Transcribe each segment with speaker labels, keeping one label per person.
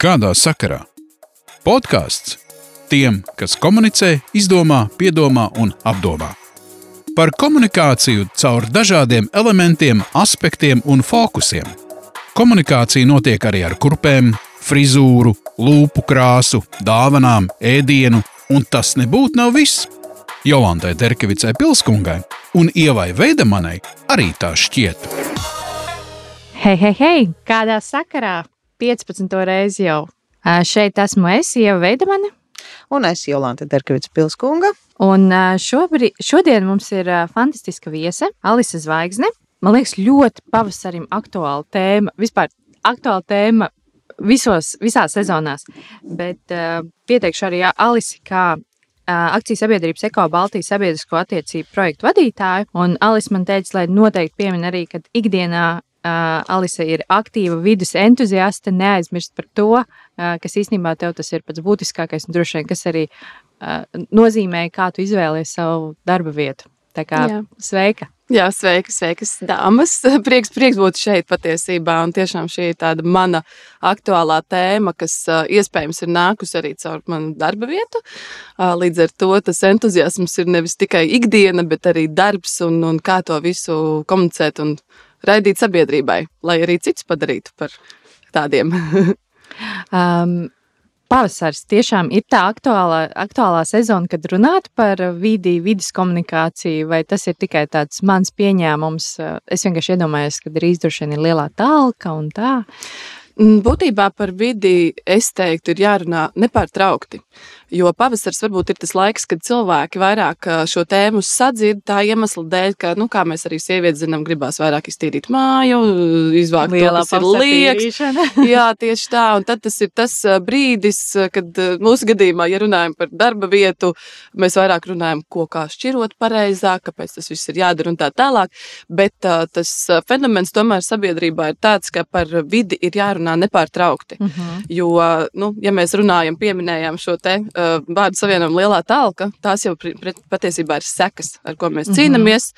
Speaker 1: Kādā sakarā? Podkāsts tiem, kas komunicē, izdomā, piedomā un apdomā. Par komunikāciju caur dažādiem elementiem, aspektiem un fokusiem. Komunikācija notiek arī ar kurpēm, frizūru, lūpu krāsu, dāvanām, ēdienu, un tas nebūtu nav viss. Jolantai Terkevicai Pilskungai un Ievai Veidemanai arī tā šķiet.
Speaker 2: Hei, hei, hei! Kādā sakarā? 15. reizi jau. Šeit esmu es, Ieva Veidemane.
Speaker 3: Un es Jolanta Derkevics Pilskunga.
Speaker 2: Un ā, šobrīd, šodien mums ir fantastiska viese, Alise Zvaigzne. Man liekas, ļoti pavasarim aktuāla tēma. Vispār aktuāla tēma visos, visās sezonās. Bet uh, pieteikšu arī Alisi kā uh, akcijas sabiedrības Eko Baltijas sabiedrisko attiecību projektu vadītāju. Un Alise man teica, lai noteikti piemin arī, ka ikdienā uh, Alise ir aktīva vidas entuziaste, neaizmirst par to, uh, kas īstenībā tev tas ir pats būtiskākais un droši vien, kas arī uh, nozīmē, kā tu izvēlies savu darba vietu. Tā kā
Speaker 4: Jā.
Speaker 2: sveika!
Speaker 4: Jā, sveikas, sveikas, dāmas. Prieks, prieks būt šeit patiesībā. Un tiešām šī ir tāda mana aktuālā tēma, kas iespējams ir nākusi arī caur manu darba vietu. Līdz ar to tas entuziasms ir nevis tikai ikdiena, bet arī darbs un, un kā to visu komunicēt un raidīt sabiedrībai, lai arī cits padarītu par tādiem.
Speaker 2: Um, Pavasaris tiešām ir tā aktuālā, aktuālā sezona, kad runāt par vidi, vidas komunikāciju, vai tas ir tikai tāds mans pieņēmums. Es vienkārši iedomājos, ka drīz droši vien ir lielā talka un tā.
Speaker 4: Mm, Būtībā par vidi es teiktu, ir jārunā nepārtraukti. Jo pavasaris varbūt ir tas laiks, kad cilvēki vairāk šo tēmu sadzird tā iemesla dēļ, ka, nu, kā mēs arī sievietes zinām, gribās vairāk iztīrīt māju, izvākt to, kas ir liekas. Jā, tieši tā. Un tad tas ir tas brīdis, kad mūsu gadījumā, ja runājam par darba vietu, mēs vairāk runājam, ko kā šķirot pareizāk, kāpēc tas viss ir jādara un tā tālāk. Bet ā, tas fenomens tomēr sabiedrībā ir tāds, ka par vidi ir jārunā nepārtraukti.
Speaker 2: Uh -huh.
Speaker 4: Jo, nu, ja mēs runājam, pieminējām šo te uh, vārdu savienojumu lielā talka, tās jau patiesībā ir sekas, ar ko mēs
Speaker 2: Mhm.
Speaker 4: cīnāmies.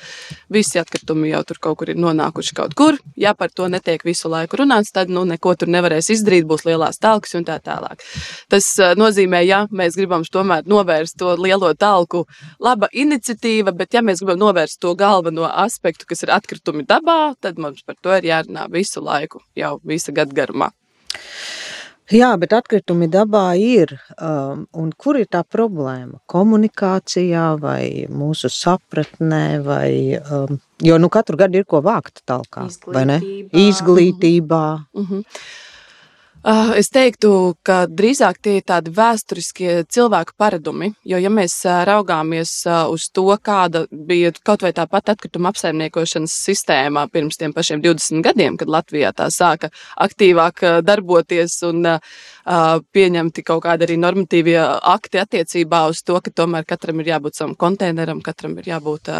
Speaker 4: Visi atkritumi jau tur kaut kur ir nonākuši kaut kur. Ja par to netiek visu laiku runāts, tad nu, neko tur nevarēs izdarīt, būs lielās talkas un tā tālāk. Tas uh, nozīmē, ja mēs gribam tomēr novērst to lielo talku, laba iniciatīva, bet ja mēs gribam novērst to galveno aspektu, kas ir atkritumi dabā, tad mums par to ir jārunā visu laiku, jau visa gada garumā.
Speaker 3: Jā, bet atkritumi dabā ir. Um, kur ir tā problēma? Komunikācijā vai mūsu sapratnē? Vai, um, jo nu, katru gadu ir ko vākt talkā, vai ne?
Speaker 2: Izglītībā.
Speaker 3: Izglītībā.
Speaker 4: Mhm. Uh, Es teiktu, ka drīzāk tie ir tādi vēsturiskie cilvēku paradumi. Jo, ja mēs ā, raugāmies ā, uz to, kāda bija kaut vai tā pati atkrituma apsaimniekošanas sistēma pirms tiem pašiem 20 gadiem, kad Latvijā tā sāka aktīvāk darboties un pieņemti kaut kādi arī normatīvie akti attiecībā uz to, ka tomēr katram ir jābūt savam konteineram, katram ir jābūt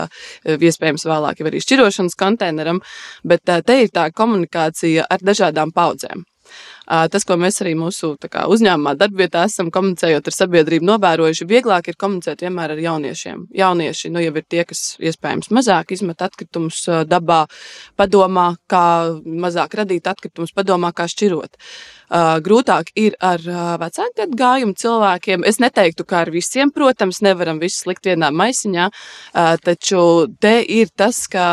Speaker 4: iespējams vēlāk arī šķirošanas konteineram, bet te ir tā komunikācija ar dažādām paudzēm. Tas, ko mēs arī mūsu kā, uzņēmumā, darbvietā esam komunicējot ar sabiedrību, novērojuši, vieglāk ir komunicēt vienmēr ar jauniešiem. Jaunieši nu, jau ir tie, kas iespējams mazāk izmet atkritumus dabā, padomā, kā mazāk radīt atkritumus, padomā, kā šķirot. Grūtāk ir ar vecāku gadu gājumu cilvēkiem. Es neteiktu, ka ar visiem, protams, nevaram visu likt vienā maisiņā, taču te ir tas, ka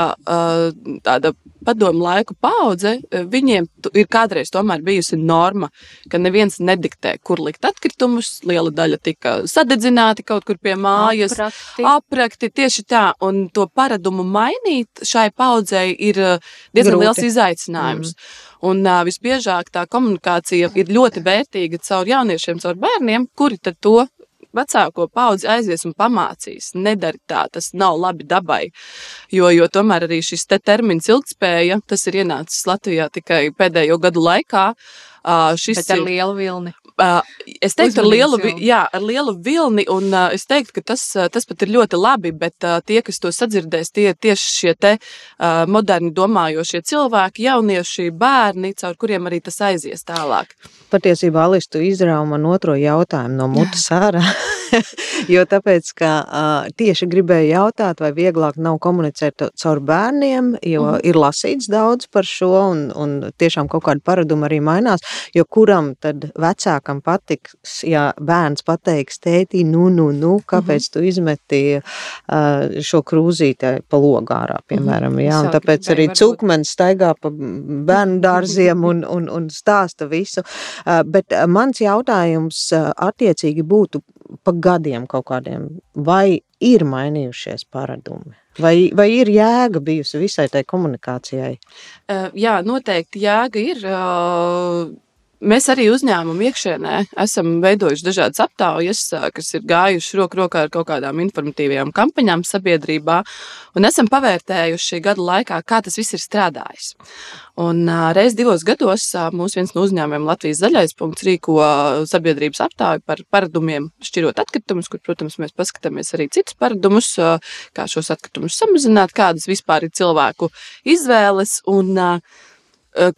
Speaker 4: tāda padomu laiku paudze, ā, viņiem ir kādreiz tomēr bijusi norma, ka neviens nediktē, kur likt atkritumus. Liela daļa tika sadedzināti kaut kur pie mājas.
Speaker 2: Aprakti.
Speaker 4: Aprakti tieši tā, un to paradumu mainīt šai paudzei ir ā, diezgan
Speaker 3: Grūti.
Speaker 4: liels izaicinājums. Mm. Un uh, visbiežāk tā komunikācija ir ļoti vērtīga caur jauniešiem, caur bērniem, kuri to vecāko paudzi aizies un pamācīs. Nedari tā, tas nav labi dabai. Jo, jo tomēr arī šis te termins ilgspēja, tas ir ienācis Latvijā tikai pēdējo gadu laikā. Uh, šis
Speaker 2: Bet ar
Speaker 4: ir-
Speaker 2: lielu vilni.
Speaker 4: Uh, es teiktu, ar lielu, jā, ar lielu vilni, un uh, es teiktu, ka tas, uh, tas pat ir ļoti labi. Bet uh, tie, kas to sadzirdēs, tie ir tieši šie te, uh, moderni domājošie cilvēki, jaunieši, bērni, caur kuriem arī tas aizies tālāk.
Speaker 3: Patiesībā, Alis, tu izrāvi man otro jautājumu no mutes ārā. jo tāpēc, ka uh, tieši gribēju jautāt, vai vieglāk nav komunicēt caur bērniem, jo mm. ir lasīts daudz par šo, un, un tiešām kaut kāda paraduma arī mainās, jo kuram tad vecākam patiks, ja bērns pateiks tētī, nu, nu, nu, kāpēc mm -hmm. tu izmeti uh, šo krūzītē pa logārā, piemēram, mm -hmm. jā, un tāpēc arī cukmens staigā pa bērnu dārziem un, un, un stāsta visu, uh, bet mans jautājums attiecīgi būtu pa gadiem kaut kādiem, vai ir mainījušies paradumi? Vai, vai ir jēga bijusi visai tai komunikācijai?
Speaker 4: Uh, jā, noteikti jēga ir. Uh, Mēs arī uzņēmumu iekšienē esam veidojuši dažādas aptaujas, kas ir gājušas roku rokā ar kaut kādām informatīvām kampaņām sabiedrībā, un esam pavērtējuši gadu laikā, kā tas viss ir strādājis. Un reiz divos gados mūsu viens no uzņēmumiem Latvijas zaļais punkts rīko sabiedrības aptauju par paradumiem šķirot atkritumus, kur, protams, mēs paskatāmies arī citus paradumus, kā šos atkritumus samazināt, kādas vispār ir cilvēku izvēles. Un, uh,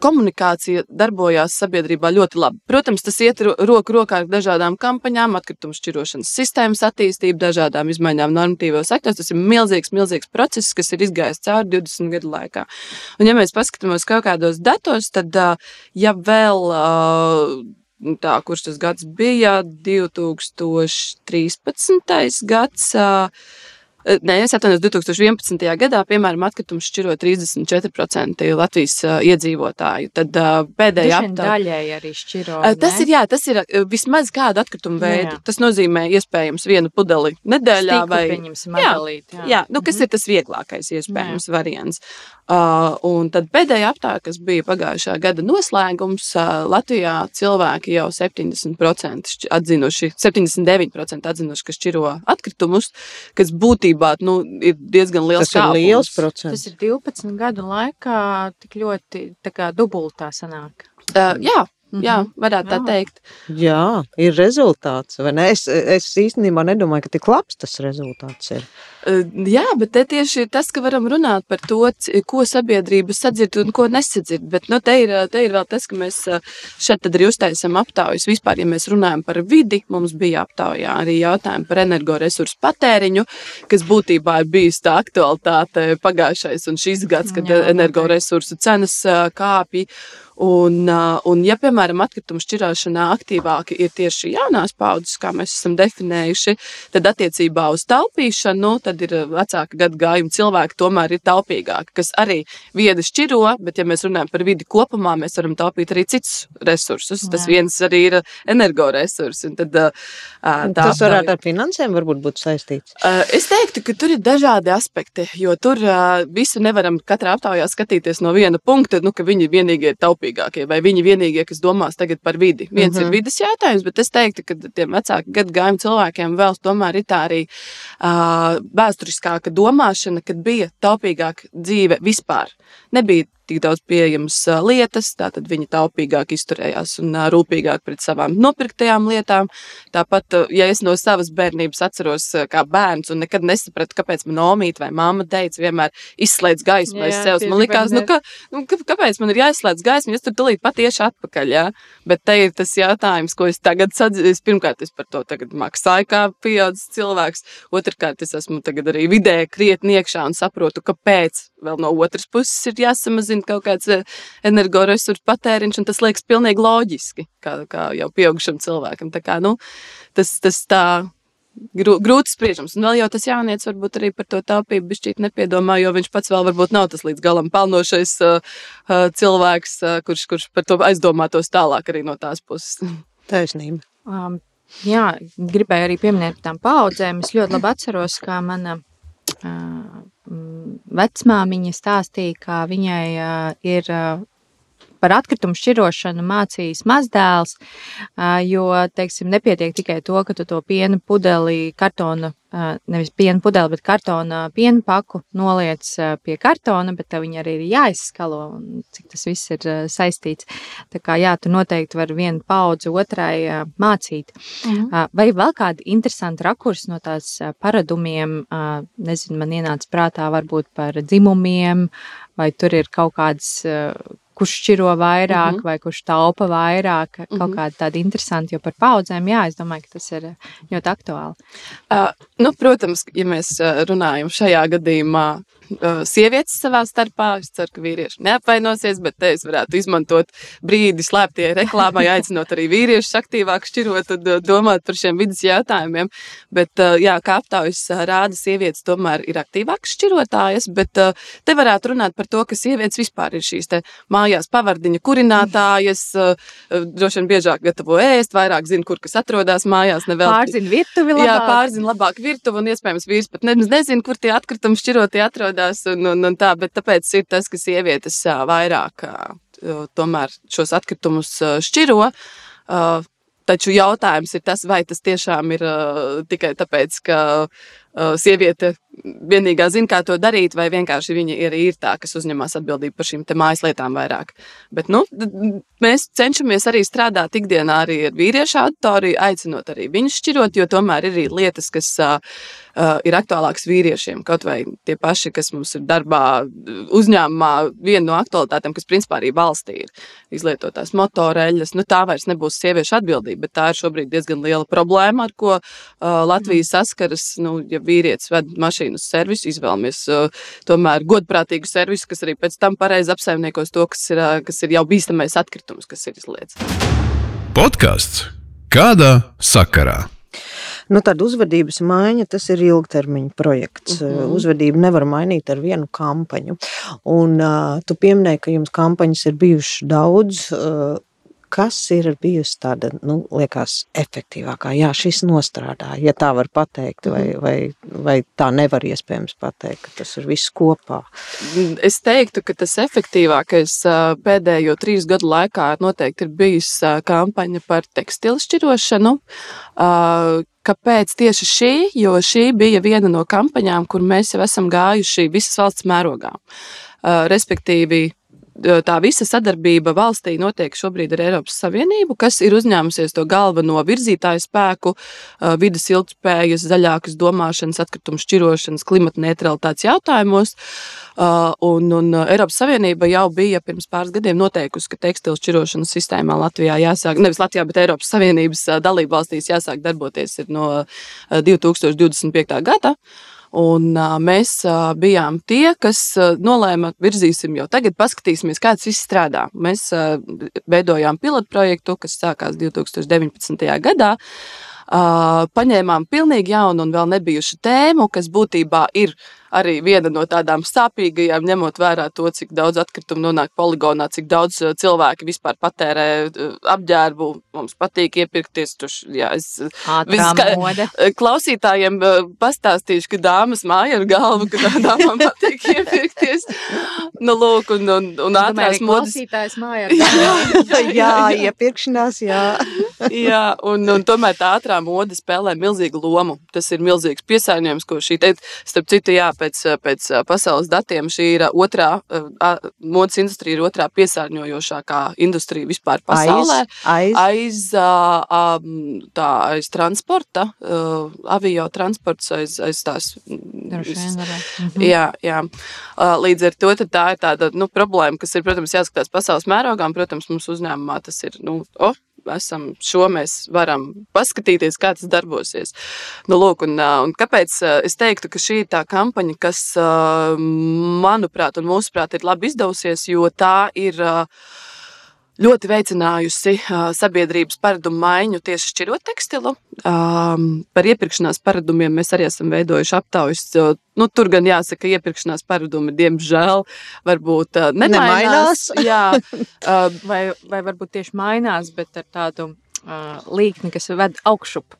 Speaker 4: komunikācija darbojās sabiedrībā ļoti labi. Protams, tas iet roku rokā ar dažādām kampaņām, atkritumu šķirošanas sistēmas attīstību, dažādām izmaiņām normatīvos aktos. Tas ir milzīgs, milzīgs process, kas ir izgājis cauri 20 gadu laikā. Un, ja mēs paskatāmies kaut kādos datos, tad, ja vēl tā, kurš tas gads bija, 2013. gads, Nē, es atvainojos, 2011. gadā, piemēram, atkritumus šķiro 34% Latvijas uh, iedzīvotāju. Tad uh, pēdējā
Speaker 2: aptaujā daļēji arī šķiro.
Speaker 4: Uh, tas ne? ir, jā, tas ir uh, vismaz kāda atkrituma veida. Tas nozīmē iespējams vienu pudeli nedēļā
Speaker 2: Stīku, vai pieņemsim atdalīt.
Speaker 4: Jā, jā. jā nu, kas mm -hmm. ir tas vieglākais iespējams jā. variants. Uh, un tad pēdējā aptaujā, kas bija pagājušā gada noslēgums, uh, Latvijā cilvēki jau 70% atzinuši, 79% atzinuši, ka šķiro atkritumus, kas būtībā nu, ir diezgan liels.
Speaker 3: Tas kāpums. ir liels procents.
Speaker 2: Tas ir 12 gadu laikā tik ļoti kā, dubultā sanāk.
Speaker 4: Uh, jā. Jā, varētu jā. tā teikt.
Speaker 3: Jā, ir rezultāts. Es, es īstenībā nedomāju, ka tik labs tas rezultāts ir.
Speaker 4: Jā, bet tieši ir tas, ka varam runāt par to, ko sabiedrība sadzird un ko nesadzird. Bet nu, te, ir, te ir vēl tas, ka mēs šeit arī uztaisām aptaujas. Vispār, ja mēs runājam par vidi, mums bija aptaujā arī jautājumi par energoresursu patēriņu, kas būtībā ir bijis tā aktualitāte pagājušais un šis gads, kad Jā, energoresursu cenas kāpja. Un, un, ja, piemēram, atkritumu šķirāšanā aktīvāki ir tieši jaunās paudzes, kā mēs esam definējuši, tad attiecībā uz taupīšanu, nu, tad ir vecāka gadu gājuma cilvēki tomēr ir taupīgāki, kas arī viedi šķiro, bet, ja mēs runājam par vidi kopumā, mēs varam taupīt arī citus resursus. Jā. Tas viens arī ir energoresursi. Tad,
Speaker 3: tā Tas varētu ar finansēm varbūt būt saistīts.
Speaker 4: Es teiktu, ka tur ir dažādi aspekti, jo tur visu nevaram katrā aptaujā skatīties no viena punkta, nu, ka viņi vienīgi ir taupīgi taupīgākie, vai viņi vienīgie, kas domās tagad par vidi. Viens mm -hmm. ir mhm. vidas jautājums, bet es teiktu, ka tiem vecāku gadu gājumu cilvēkiem vēl tomēr ir tā arī uh, vēsturiskāka domāšana, kad bija taupīgāka dzīve vispār. Nebija tik daudz pieejamas lietas, tātad viņi taupīgāk izturējās un rūpīgāk pret savām nopirktajām lietām. Tāpat, ja es no savas bērnības atceros, kā bērns, un nekad nesapratu, kāpēc man omīte vai mamma teica, vienmēr izslēdz gaismu aiz sevis. Man likās, nu, ka, nu, kāpēc man ir jāizslēdz gaismu, es tur tulīt patieši atpakaļ. Ja? Bet te ir tas jautājums, ko es tagad sadzīvoju. Pirmkārt, es par to maksāju kā pieaudzis cilvēks. Otrkārt, es esmu arī vidē krietni iekšā un saprotu, kāpēc vēl no otras puses ir jāsamazina samazina kaut kāds eh, energoresursu patēriņš, un tas liekas pilnīgi loģiski, kā, kā jau pieaugušam cilvēkam. Tā kā, nu, tas, tas tā grūti spriežams. Un vēl jau tas jaunietis varbūt arī par to taupību bišķīt nepiedomā, jo viņš pats vēl varbūt nav tas līdz galam pelnošais uh, uh, cilvēks, uh, kurš, kurš par to aizdomātos tālāk arī no tās puses.
Speaker 3: Taisnība.
Speaker 2: Um, jā, gribēju arī pieminēt par tām paudzēm. Es ļoti labi atceros, kā mana uh, vecmāmiņa stāstīja, ka viņai ir par atkritumu šķirošanu mācījis mazdēls, jo, teiksim, nepietiek tikai to, ka tu to piena pudeli, kartona, nevis piena pudeli, bet kartona piena paku noliec pie kartona, bet tev viņi arī ir jāizskalo, un cik tas viss ir saistīts. Tā kā, jā, tu noteikti vari vienu paudzi otrai mācīt. Mhm. Vai vēl kādi interesanti rakursi no tās paradumiem, nezinu, man ienāca prātā varbūt par dzimumiem, vai tur ir kaut kādas kurš šķiro vairāk, mm. -hmm. vai kurš taupa vairāk. Kaut mm. -hmm. kāda tāda interesanta, jo par paudzēm, jā, es domāju, ka tas ir eh, ļoti aktuāli.
Speaker 4: Uh, nu, protams, ja mēs uh, runājam šajā gadījumā, sievietes savā starpā, es ceru, ka vīrieši neapvainosies, bet te es varētu izmantot brīdi slēptie reklāmai, aicinot arī vīriešus aktīvāk šķirot un domāt par šiem vidas jautājumiem. Bet, jā, kā aptaujas rāda, sievietes tomēr ir aktīvākas šķirotājas, bet te varētu runāt par to, ka sievietes vispār ir šīs mājās pavardiņa kurinātājas, droši vien biežāk gatavo ēst, vairāk zina, kur kas atrodas mājās. ne velti-
Speaker 2: Pārzina virtuvi
Speaker 4: Jā,
Speaker 2: labāk.
Speaker 4: pārzina labāk virtuvi, un iespējams vīrs pat nemaz nezina, kur tie atkritumi šķiroti atrodas. Un, un, un tā, bet tāpēc ir tas, ka sievietes vairāk tomēr šos atkritumus šķiro. Taču jautājums ir tas, vai tas tiešām ir tikai tāpēc, ka sieviete vienīgā zina, kā to darīt, vai vienkārši viņa ir, ir tā, kas uzņemas atbildību par šīm mājas lietām vairāk. Bet nu, mēs cenšamies arī strādāt ikdienā arī ar vīriešu auditoriju, aicinot arī viņus šķirot, jo tomēr ir arī lietas, kas uh, uh, ir aktuālākas vīriešiem. Kaut vai tie paši, kas mums ir darbā, uzņēmumā, viena no aktualitātēm, kas principā arī valstī ir izlietotās motoreļas. Nu, tā vairs nebūs sieviešu atbildība, bet tā ir šobrīd diezgan liela problēma, ar ko uh, Latvija saskaras. Nu, ja vīrietis ved mašīnu uz servisu, izvēlamies uh, tomēr godprātīgu servisu, kas arī pēc tam pareizi apsaimniekos to, kas ir, uh, kas ir jau bīstamais atkritums, kas ir izlietas.
Speaker 1: Podkāsts Kādā sakarā?
Speaker 3: Nu, tad uzvedības maiņa tas ir ilgtermiņa projekts.
Speaker 4: Mhm.
Speaker 3: -huh. Uzvedību nevar mainīt ar vienu kampaņu. Un, uh, tu pieminēji, ka jums kampaņas ir bijušas daudz. Uh, kas ir bijusi tāda, nu, liekas, efektīvākā? Jā, šis nostrādā, ja tā var pateikt, vai, vai, vai tā nevar iespējams pateikt, ka tas ir viss kopā.
Speaker 4: Es teiktu, ka tas efektīvākais pēdējo trīs gadu laikā noteikti ir bijis kampaņa par tekstilu šķirošanu. Kāpēc tieši šī? Jo šī bija viena no kampaņām, kur mēs jau esam gājuši visas valsts mērogā. Respektīvi, tā visa sadarbība valstī notiek šobrīd ar Eiropas Savienību, kas ir uzņēmusies to galveno virzītāju spēku, vidas ilgspējas, zaļākas domāšanas, atkritumu šķirošanas, klimata neutralitātes jautājumos. Un, un Eiropas Savienība jau bija pirms pāris gadiem noteikusi, ka tekstilu šķirošanas sistēmā Latvijā jāsāk, nevis Latvijā, bet Eiropas Savienības dalību valstīs jāsāk darboties no uh, 2025. gada. Un, uh, mēs uh, bijām tie, kas uh, nolēma, virzīsim jau tagad, paskatīsimies, kā tas viss strādā. Mēs uh, veidojām pilotu projektu, kas sākās 2019. gadā. Uh, paņēmām pilnīgi jaunu un vēl nebijušu tēmu, kas būtībā ir arī viena no tādām sāpīgajām, ņemot vērā to, cik daudz atkritumu nonāk poligonā, cik daudz cilvēki vispār patērē apģērbu. Mums patīk iepirkties. Tuš, jā, es,
Speaker 2: mode.
Speaker 4: Klausītājiem pastāstīšu, ka dāmas māja ar galvu, ka tādām patīk iepirkties. Nu, lūk, un, un, un ātrās modes.
Speaker 2: Klausītājs mājā.
Speaker 3: jā, iepirkšanās, jā.
Speaker 4: Jā, un, un tomēr tā ātrā mode spēlē milzīgu lomu. Tas ir milzīgs piesārņojums, ko šī te, starp citu, jā, pēc, pēc pasaules datiem šī ir otrā, modes industrija ir otrā piesārņojošākā industrija vispār pasaulē.
Speaker 3: Aiz, aiz.
Speaker 4: Aiz, tā, aiz transporta, avio transports, aiz, aiz tās.
Speaker 2: Vien. Mhm.
Speaker 4: Jā, jā. Līdz ar to tā ir tāda nu, problēma, kas ir, protams, jāskatās pasaules mērogā. Protams, mums uzņēmumā tas ir. Nu, oh, Esam šo mēs varam paskatīties, kā tas darbosies. Nu, lūk, un, un kāpēc es teiktu, ka šī ir tā kampaņa, kas, manuprāt, un mūsuprāt, ir labi izdevusies, jo tā ir uh, ļoti veicinājusi uh, sabiedrības paradumu maiņu tieši šķirot tekstilu. Um, par iepirkšanās paradumiem mēs arī esam veidojuši aptaujas. Nu, tur gan jāsaka, ka iepirkšanās paradumi, diemžēl, varbūt uh, nemainās.
Speaker 3: Nemainās.
Speaker 4: Jā, uh,
Speaker 2: Vai, vai varbūt tieši mainās, bet ar tādu uh, līkni, kas ved augšup.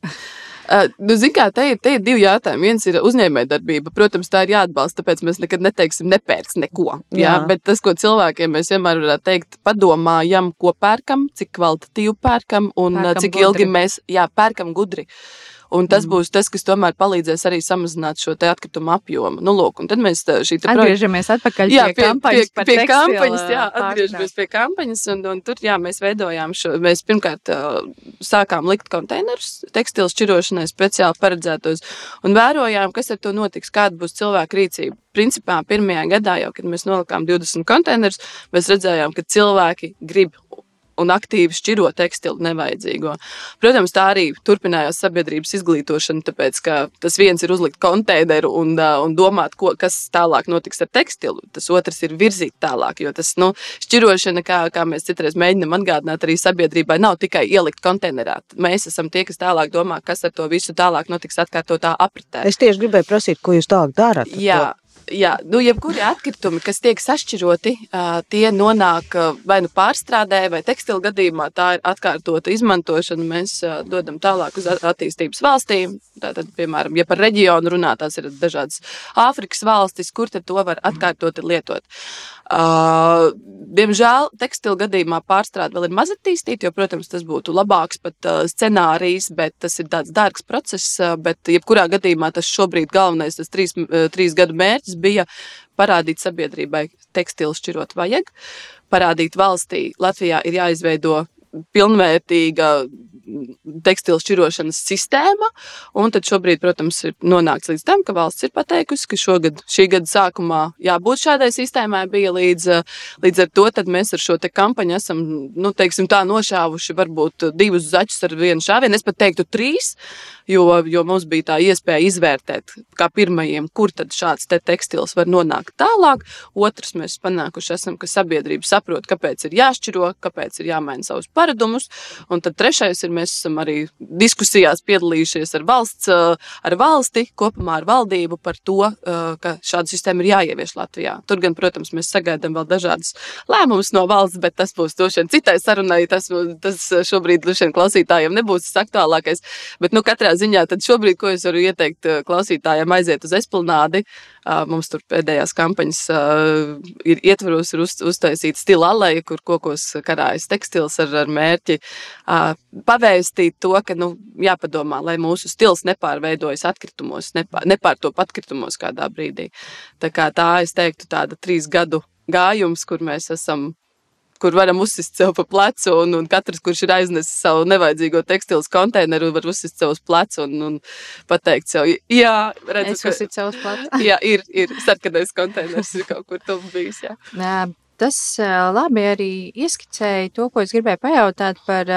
Speaker 4: Uh, nu, zin kā, te, ir, te ir divi jautājumi. Viens ir uzņēmējdarbība. Protams, tā ir jāatbalsta, tāpēc mēs nekad neteiksim, nepērks neko. Jā. Jā, bet tas, ko cilvēkiem mēs vienmēr varētu teikt, padomājam, ko pērkam, cik kvalitatīvi pērkam un
Speaker 2: Pērkam
Speaker 4: cik
Speaker 2: gudri.
Speaker 4: ilgi mēs jā, pērkam gudri. Un tas mm. būs tas, kas tomēr palīdzēs arī samazināt šo atkritumu apjomu. Nu, lūk, un tad mēs šī
Speaker 2: atgriežamies projek... atpakaļ jā, pie, kampaņas. Pie, pie kampaņas,
Speaker 4: jā, atgriežamies pie kampaņas. Un, un tur jā, mēs veidojām šo. Mēs pirmkārt sākām likt konteinerus tekstilu šķirošanai speciāli paredzētos un vērojām, kas ar to notiks, kāda būs cilvēka rīcība. Principā pirmajā gadā, jau, kad mēs nolikām 20 konteinerus, mēs redzējām, ka cilvēki grib un aktīvi šķiro tekstilu nevajadzīgo. Protams, tā arī turpinājās sabiedrības izglītošana, tāpēc ka tas viens ir uzlikt konteineru un, un domāt, ko, kas tālāk notiks ar tekstilu. Tas otrs ir virzīt tālāk, jo tas nu, šķirošana, kā, kā mēs citreiz mēģinām atgādināt arī sabiedrībai, nav tikai ielikt konteinerā. Mēs esam tie, kas tālāk domā, kas ar to visu tālāk notiks atkārtotā apritē.
Speaker 3: Es tieši gribēju prasīt, ko jūs tālāk darat.
Speaker 4: Jā, Jā, nu, jebkuri atkritumi, kas tiek sašķiroti, tie nonāk vai nu pārstrādē, vai tekstilu gadījumā. Tā ir atkārtota izmantošana. Mēs dodam tālāk uz attīstības valstīm. Tātad, piemēram, ja par reģionu runā, tās ir dažādas Āfrikas valstis, kur to var atkārtoti lietot. Uh, diemžēl tekstilu gadījumā pārstrāde vēl ir maz attīstīta, jo, protams, tas būtu labāks pat uh, scenārijs, bet tas ir tāds dārgs process. Uh, bet, jebkurā gadījumā, tas šobrīd galvenais, tas trīs, trīs gadu mērķis bija parādīt sabiedrībai, tekstilu šķirot vajag, parādīt valstī, Latvijā ir jāizveido pilnvērtīga tekstilu šķirošanas sistēma. Un tad šobrīd, protams, ir nonākts līdz tam, ka valsts ir pateikusi, ka šogad, šī gada sākumā jābūt šādai sistēmai. Bija līdz, līdz ar to mēs ar šo kampaņu esam nu, teiksim, tā, nošāvuši varbūt divus zaķus ar vienu šāvienu. Es pat teiktu trīs, jo, jo mums bija tā iespēja izvērtēt, kā pirmajiem, kur tad šāds te tekstils var nonākt tālāk. Otrs mēs panākuši esam, ka sabiedrība saprot, kāpēc ir jāšķiro, kāpēc ir jāmaina savus paradumus. Un tad trešais ir mēs esam arī diskusijās piedalījušies ar valsts, ar valsti, kopumā ar valdību par to, ka šāda sistēma ir jāievieš Latvijā. Tur gan, protams, mēs sagaidām vēl dažādas lēmumus no valsts, bet tas būs vien citai sarunai. Tas, tas šobrīd vien klausītājiem nebūs tas aktuālākais. Bet, nu, katrā ziņā šobrīd, ko es varu ieteikt klausītājiem, aiziet uz esplanādi. Mums tur pēdējās kampaņas ir ietvaros, ir uz, uztaisīta stila aleja, kur kokos karājas tekstils ar, ar mērķi pavēstīt to, ka nu, jāpadomā, lai mūsu stils nepārveidojas atkritumos, nepār, nepārtop atkritumos kādā brīdī. Tā kā tā, es teiktu, tāda trīs gadu gājums, kur mēs esam kur varam uzsist sev pa plecu, un, un katrs, kurš ir aiznesis savu nevajadzīgo tekstilu konteineru, var uzsist sev uz plecu un, un pateikt sev, jā,
Speaker 2: redzu, es ka sev uz plecu.
Speaker 4: jā, ir, ir sarkanais konteiners, ir kaut kur tuvu bijis. Jā.
Speaker 2: Nē, tas labi arī ieskicēja to, ko es gribēju pajautāt par,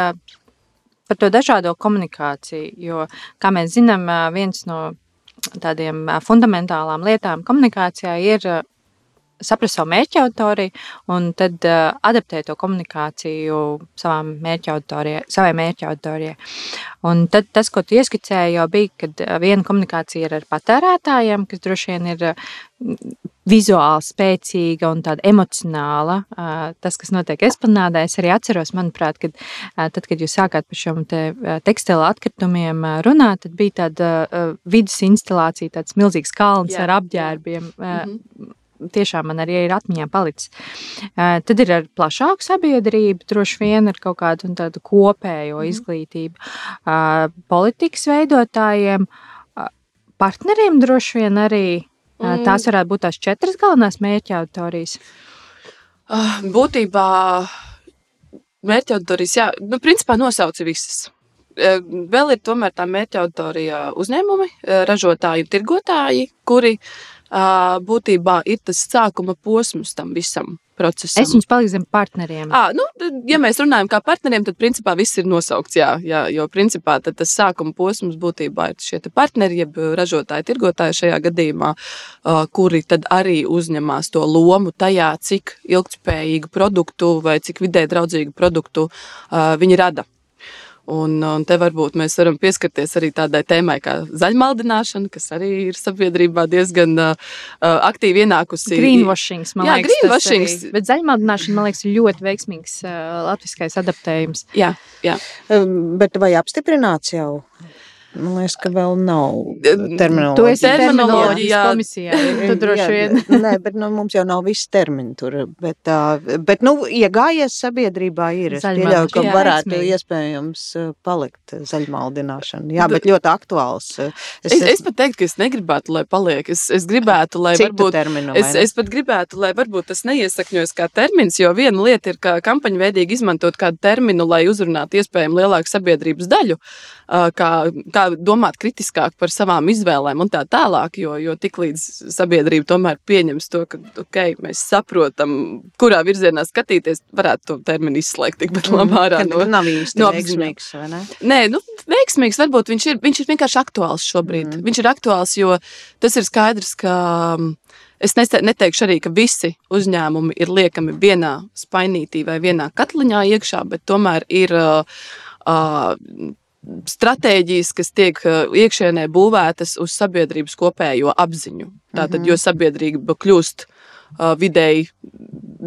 Speaker 2: par to dažādo komunikāciju, jo, kā mēs zinām, viens no tādiem fundamentālām lietām komunikācijā ir saprast savu mērķa auditoriju un tad uh, adaptēt to komunikāciju mērķa savai mērķa auditorijai. Un tad tas, ko tu ieskicēji, jau bija, kad viena komunikācija ir ar patērētājiem, kas droši vien ir vizuāli spēcīga un tāda emocionāla. Tas, kas notiek esplanādē, es arī atceros, manuprāt, kad, tad, kad jūs sākāt par šiem te tekstilu atkritumiem runāt, tad bija tāda vidus instalācija, tāds milzīgs kalns Jā. ar apģērbiem. Mm -hmm tiešām man arī ir atmiņā palicis. Tad ir ar plašāku sabiedrību, droši vien ar kaut kādu tādu kopējo mhm. izglītību. Politikas veidotājiem, partneriem droši vien arī tās mm. varētu būt tās četras galvenās mērķa auditorijas.
Speaker 4: Būtībā mērķa auditorijas, jā, nu, principā nosauca visas. Vēl ir tomēr tā mērķa auditorija uzņēmumi, ražotāji un tirgotāji, kuri būtībā ir tas sākuma posms tam visam procesam.
Speaker 2: Es viņus palīdzu zem partneriem.
Speaker 4: À, nu, ja mēs runājam kā partneriem, tad principā viss ir nosaukts. Jā, jā, jo principā tas sākuma posms būtībā ir šie partneri, jeb ražotāji, tirgotāji šajā gadījumā, kuri arī uzņemās to lomu tajā, cik ilgspējīgu produktu vai cik vidē draudzīgu produktu viņi rada. Un, un te varbūt mēs varam pieskarties arī tādai tēmai kā zaļmaldināšana, kas arī ir sabiedrībā diezgan uh, aktīvi ienākusi.
Speaker 2: Greenwashing, man
Speaker 4: jā, liekas, greenwashing.
Speaker 2: Arī, bet zaļmaldināšana, man liekas, ir ļoti veiksmīgs uh, latviskais adaptējums.
Speaker 4: Jā, jā.
Speaker 3: Um, bet vai apstiprināts jau? Man liekas, ka vēl nav
Speaker 4: Tu
Speaker 3: terminoloģija.
Speaker 2: Tu esi terminoloģijas komisijā. Tu droši vien.
Speaker 3: Jā, Nē, bet nu, mums jau nav viss termini tur. Bet, uh, bet nu, iegājies sabiedrībā ir. Es pieļauju, ka
Speaker 2: Jā,
Speaker 3: varētu
Speaker 2: veiksmīgi.
Speaker 3: iespējams palikt zaļmaldināšana. Jā, bet ļoti aktuāls. uh,
Speaker 4: Es, es pat teiktu, ka es negribētu, lai paliek. Es, es gribētu, lai varbūt.
Speaker 3: terminu.
Speaker 4: Es, es pat gribētu, lai varbūt tas neiesakņojas kā termins, jo viena lieta ir, ka kampaņa veidīgi izmantot kādu terminu, lai uzrunātu iespējami lielāku sabiedrības daļu, ā, kā, kā domāt kritiskāk par savām izvēlēm un tā tālāk. Jo, jo tiklīdz sabiedrība tomēr pieņems to, ka okay, mēs saprotam, kurā virzienā skatīties, varētu to terminu izslēgt tikpat labi ārā
Speaker 3: Kad
Speaker 4: no,
Speaker 3: nav īsti
Speaker 4: no
Speaker 3: veiksmīgs, vai ne?
Speaker 4: Nē, nu, veiksmīgs varbūt viņš ir. Viņš ir vienkārši aktuāls šobrīd. Mm. Viņš ir aktuāls, jo tas ir skaidrs, ka mm, es neteikšu arī, ka visi uzņēmumi ir liekami vienā spainītī vai vienā katliņā iekšā, bet tomēr ir. Uh, uh, Stratēģijas, kas tiek uh, iekšienē būvētas uz sabiedrības kopējo apziņu. Tātad, jo sabiedrība kļūst vidēji,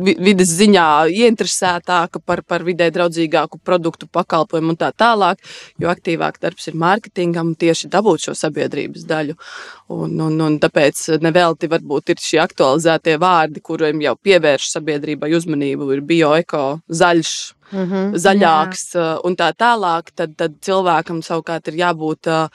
Speaker 4: vi, vidas ziņā ieinteresētāka par, par vidē draudzīgāku produktu, pakalpojumu un tā tālāk, jo aktīvāk darbs ir mārketingam tieši dabūt šo sabiedrības daļu. Un, un, un tāpēc nevelti varbūt ir šie aktualizētie vārdi, kuriem jau pievērš sabiedrībai uzmanību, ir bioeko, zaļš,
Speaker 3: Mm -hmm.
Speaker 4: zaļāks uh, un tā tālāk, tad, tad cilvēkam savukārt ir jābūt uh,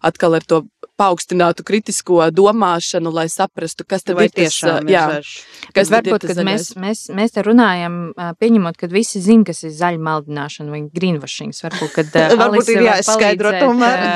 Speaker 4: atkal ar to paaugstinātu kritisko domāšanu, lai saprastu, kas tad
Speaker 3: Vai
Speaker 4: ir tas,
Speaker 3: tiešām ir
Speaker 4: jā,
Speaker 3: zaļš?
Speaker 4: kas ir
Speaker 2: Varbūt,
Speaker 4: tas
Speaker 2: kad mēs, mēs, mēs te runājam, pieņemot, ka visi zina, kas ir zaļa maldināšana vai greenwashing. Varbūt, kad
Speaker 3: Varbūt ir
Speaker 2: var
Speaker 3: jāizskaidro tomēr.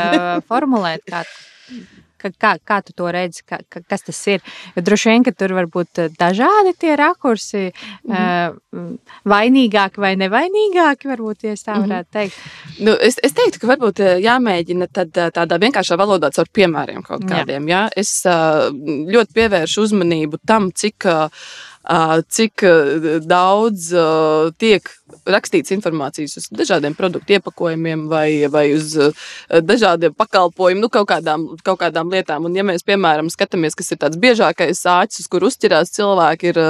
Speaker 2: formulēt, kā, ka, kā, kā tu to redzi, kā, ka, kas tas ir. Jo droši vien, ka tur var būt ā, dažādi tie rakursi, mm. vainīgāki vai nevainīgāki, varbūt, ja es tā
Speaker 4: Mhm.
Speaker 2: varētu teikt.
Speaker 4: Nu, es, es teiktu, ka varbūt eh, jāmēģina tad, eh, tādā vienkāršā valodā caur piemēriem kaut
Speaker 2: Jā.
Speaker 4: kādiem. Jā. Es eh, ļoti pievēršu uzmanību tam, cik, eh, eh, cik eh, daudz eh, tiek rakstīts informācijas uz dažādiem produktu iepakojumiem vai, vai uz eh, dažādiem pakalpojumiem, nu, kaut, kādām, kaut kādām lietām. Un, ja mēs, piemēram, skatāmies, kas ir tāds biežākais āķis, uz kur uzķerās cilvēki, ir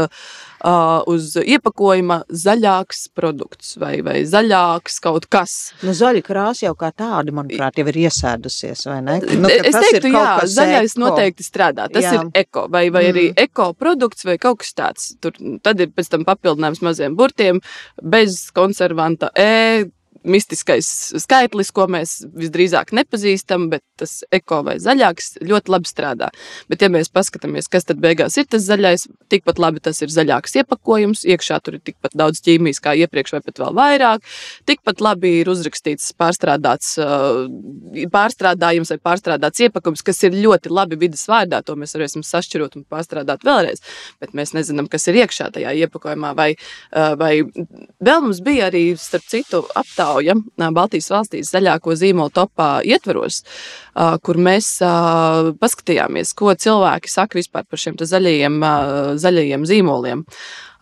Speaker 4: uh, uz iepakojuma zaļāks produkts vai, vai zaļāks kaut kas.
Speaker 3: Nu, zaļa krāsa jau kā tāda, manuprāt, jau ir iesēdusies, vai ne? Nu, ka
Speaker 4: es teiktu, jā, zaļais
Speaker 3: eko.
Speaker 4: noteikti strādā. Tas
Speaker 3: Jā.
Speaker 4: ir eko vai, vai mm. arī eko produkts vai kaut kas tāds. Tur, tad ir pēc tam papildinājums maziem burtiem bez konservanta E. Mistiskais skaitlis, ko mēs visdrīzāk nepazīstam, bet tas eko vai zaļāks ļoti labi strādā. Bet, ja mēs paskatāmies, kas tad beigās ir tas zaļais, tikpat labi tas ir zaļāks iepakojums. Iekšā tur ir tikpat daudz ķīmijas kā iepriekš, vai pat vēl vairāk. Tikpat labi ir uzrakstīts pārstrādāts, pārstrādājums vai pārstrādāts iepakojums, kas ir ļoti labi vidas vārdā. To mēs varēsim sašķirot un pārstrādāt vēlreiz. Bet mēs nezinām, kas ir iekšā tajā iepakojumā. Vai, vai vēl mums bija arī, starp citu, aptauja Baltijas valstīs zaļāko zīmolu topā ietvaros, uh, kur mēs paskatījāmies, ko cilvēki saka vispār par šiem zaļajiem, zaļajiem zīmoliem.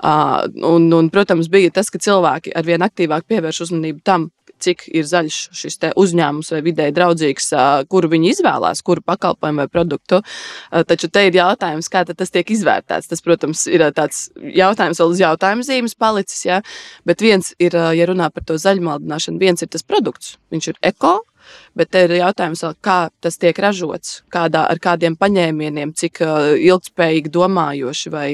Speaker 4: Un, un, protams, bija tas, ka cilvēki arvien aktīvāk pievērš uzmanību tam, cik ir zaļš šis uzņēmums vai vidēji draudzīgs, kuru viņi izvēlās, kuru pakalpojumu vai produktu. Taču te ir jautājums, kā tas tiek izvērtēts. Tas, protams, ir tāds jautājums vēl uz jautājuma zīmes palicis. Ja? Bet viens ir, ja runā par to zaļmaldināšanu, viens ir tas produkts. Viņš ir eko. Bet te ir jautājums, kā tas tiek ražots, kādā, ar kādiem paņēmieniem, cik uh, ilgspējīgi domājoši. Vai,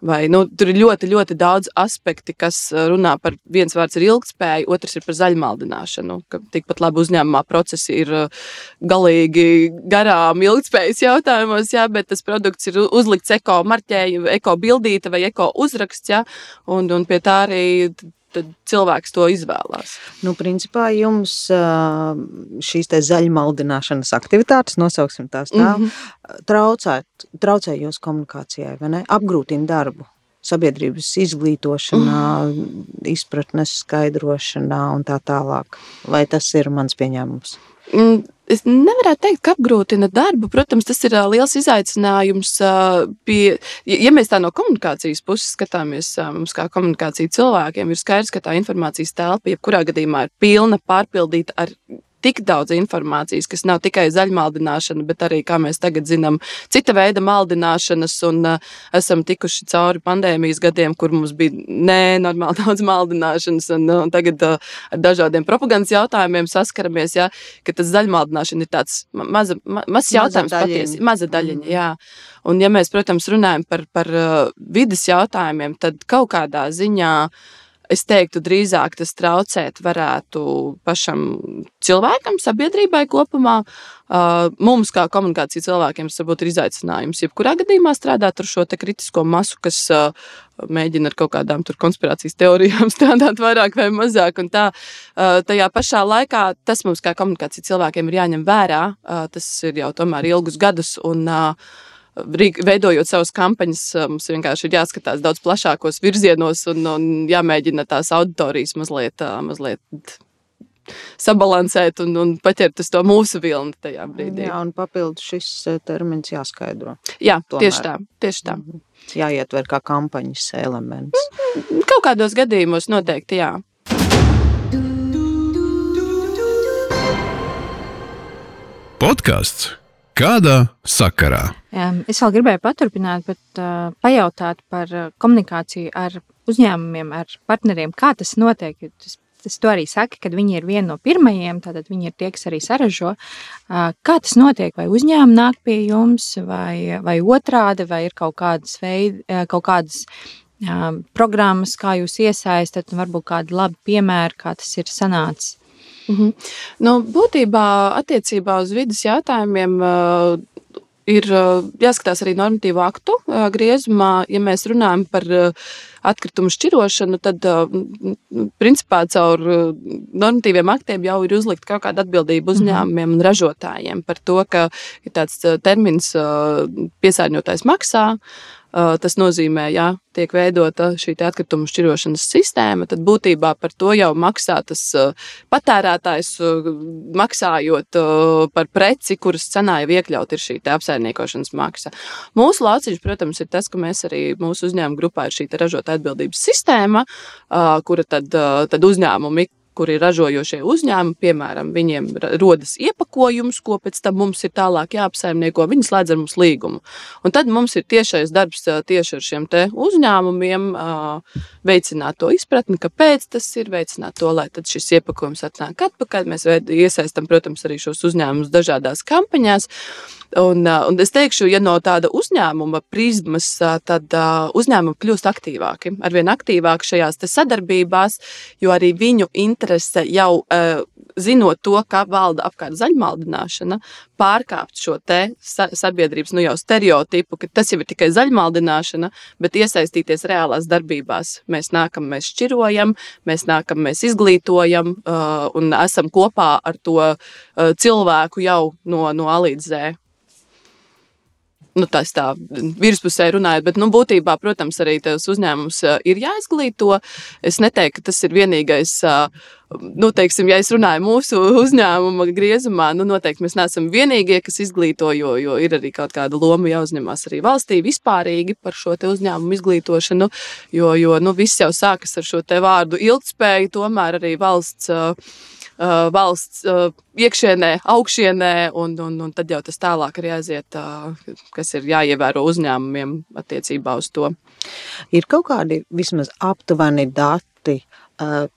Speaker 4: vai, nu, tur ir ļoti, ļoti daudz aspekti, kas uh, runā par viens vārds ir ilgspēja, otrs ir par zaļmaldināšanu. Tikpat labi uzņēmumā procesi ir uh, galīgi garām ilgspējas jautājumos, jā, bet tas produkts ir uzlikts eko marķējuma, eko bildīta vai eko uzraksts, jā, un, un pie tā arī tad cilvēks to izvēlās.
Speaker 3: Nu, principā jums šīs te zaļmaldināšanas aktivitātes, nosauksim tās tā,
Speaker 4: Mhm.
Speaker 3: traucē, traucē jūsu komunikācijai, vai ne? Apgrūtina darbu. Sabiedrības izglītošanā, izpratnes skaidrošanā un tā tālāk. Vai tas ir mans pieņēmums?
Speaker 4: Mm, Es nevaru teikt, ka apgrūtina darbu. Protams, tas ir liels izaicinājums. Pie, ja mēs tā no komunikācijas puses skatāmies, mums kā komunikācija cilvēkiem, ir skaidrs, ka tā informācijas telpa jebkurā gadījumā ir pilna, pārpildīta ar tik daudz informācijas, kas nav tikai zaļmaldināšana, bet arī, kā mēs tagad zinām, cita veida maldināšanas. Un, uh, esam tikuši cauri pandēmijas gadiem, kur mums bija nenormāli daudz maldināšanas, un, un tagad uh, ar dažādiem propagandas jautājumiem saskaramies, ja, ka tas zaļmaldināšana ir tāds maza, ma, mazs jautājums patiesi, maza daļiņa. Mm. Jā. Un, ja mēs, protams, runājam par, par uh, vidas jautājumiem, tad kaut kādā ziņā uh, Es teiktu, drīzāk tas traucēt varētu pašam cilvēkam, sabiedrībai kopumā. Uh, mums, kā komunikācijas cilvēkiem, tas varbūt ir izaicinājums. Jebkurā gadījumā strādāt ar šo kritisko masu, kas uh, mēģina ar kaut kādām konspirācijas teorijām strādāt vairāk vai mazāk. Un tā, uh, tajā pašā laikā tas mums, kā komunikācijas cilvēkiem, ir jāņem vērā. Tas ir jau tomēr ilgus gadus. Un, uh, veidojot savas kampaņas, mums vienkārši ir jāskatās daudz plašākos virzienos un, un jāmēģina tās auditorijas mazliet, mazliet sabalansēt un, un paķert uz to mūsu vilni tajā brīdī.
Speaker 3: Jā, un papildus šis termins jāskaidro.
Speaker 4: Jā, Tomēr. tieši tā. Tieši tā. Mhm.
Speaker 3: Jāietver kā kampaņas elements.
Speaker 4: Kaut kādos gadījumos noteikti jā.
Speaker 1: Podkāsts Kādā sakarā?
Speaker 2: Es vēl gribēju paturpināt, bet uh, pajautāt par komunikāciju ar uzņēmumiem, ar partneriem. Kā tas notiek? Tas, tas to arī saka, ka viņi ir viena no pirmajiem, tātad viņi ir tie, kas arī saražo. Uh, kā tas notiek? Vai uzņēmumi nāk pie jums, vai, vai otrādi, vai ir kaut kādas, veid, kaut kādas uh, programmas, kā jūs iesaistat, un varbūt kādi labi piemēri, kā tas ir sanācis?
Speaker 4: Mm -hmm. nu, būtībā attiecībā uz vidas jautājumiem uh, ir uh, jāskatās arī normatīvo aktu uh, griezumā. Ja mēs runājam par atkritumu šķirošanu, tad principā caur normatīviem aktiem jau ir uzlikta kaut kāda atbildība mhm. uzņēmumiem un ražotājiem par to, ka ir tāds termins piesārņotājs maksā. Tas nozīmē, ja tiek veidota šī atkritumu šķirošanas sistēma, tad būtībā par to jau maksā tas patērētājs, maksājot par preci, kuras cenā jau iekļaut ir šī apsaimniekošanas maksa. Mūsu lauciņš, protams, ir tas, ka mēs arī mūsu uzņēmuma grupā ir šī ražotāja atbildības sistēma, kura tad, tad uzņēmumi kur ir ražojošie uzņēmumi, piemēram, viņiem rodas iepakojums, ko pēc tam mums ir tālāk jāapsaimnieko, viņi slēdz ar mums līgumu. Un tad mums ir tiešais darbs tieši ar šiem uzņēmumiem, veicināt to izpratni, kāpēc tas ir, veicināt to, lai šis iepakojums atnāk atpakaļ. Mēs iesaistām, protams, arī šos uzņēmumus dažādās kampaņās. Un, un es teikšu, ja no tāda uzņēmuma prizmas, tad uzņēmumi kļūst aktīvāki, arvien aktīvāki šajās sadarbībās, jo arī viņu interese jau zinot to, ka valda apkārt zaļmaldināšana, pārkāpt šo sabiedrības nu, stereotipu, ka tas jau ir tikai zaļmaldināšana, bet iesaistīties reālās darbībās. Mēs nākam, mēs šķirojam, mēs nākam, mēs izglītojam uh, un esam kopā ar to uh, cilvēku jau no, no A līdz Z nu, tas tā virspusē runājot, bet nu, būtībā, protams, arī tas uzņēmums ir jāizglīto. Es neteiktu, ka tas ir vienīgais. Nu, teiksim, ja es runāju mūsu uzņēmuma griezumā, nu, noteikti mēs neesam vienīgie, kas izglīto, jo, jo ir arī kaut kāda loma jāuzņemas arī valstī vispārīgi par šo uzņēmumu izglītošanu. Jo, jo nu, viss jau sākas ar šo vārdu ilgspēju, tomēr arī valsts. Uh, uh, valsts uh, iekšienē, augšienē, un, un, un tad jau tas tālāk ir jāiziet, uh, kas ir jāievēro uzņēmumiem attiecībā uz to.
Speaker 3: Ir kaut kādi vismaz aptuveni dati,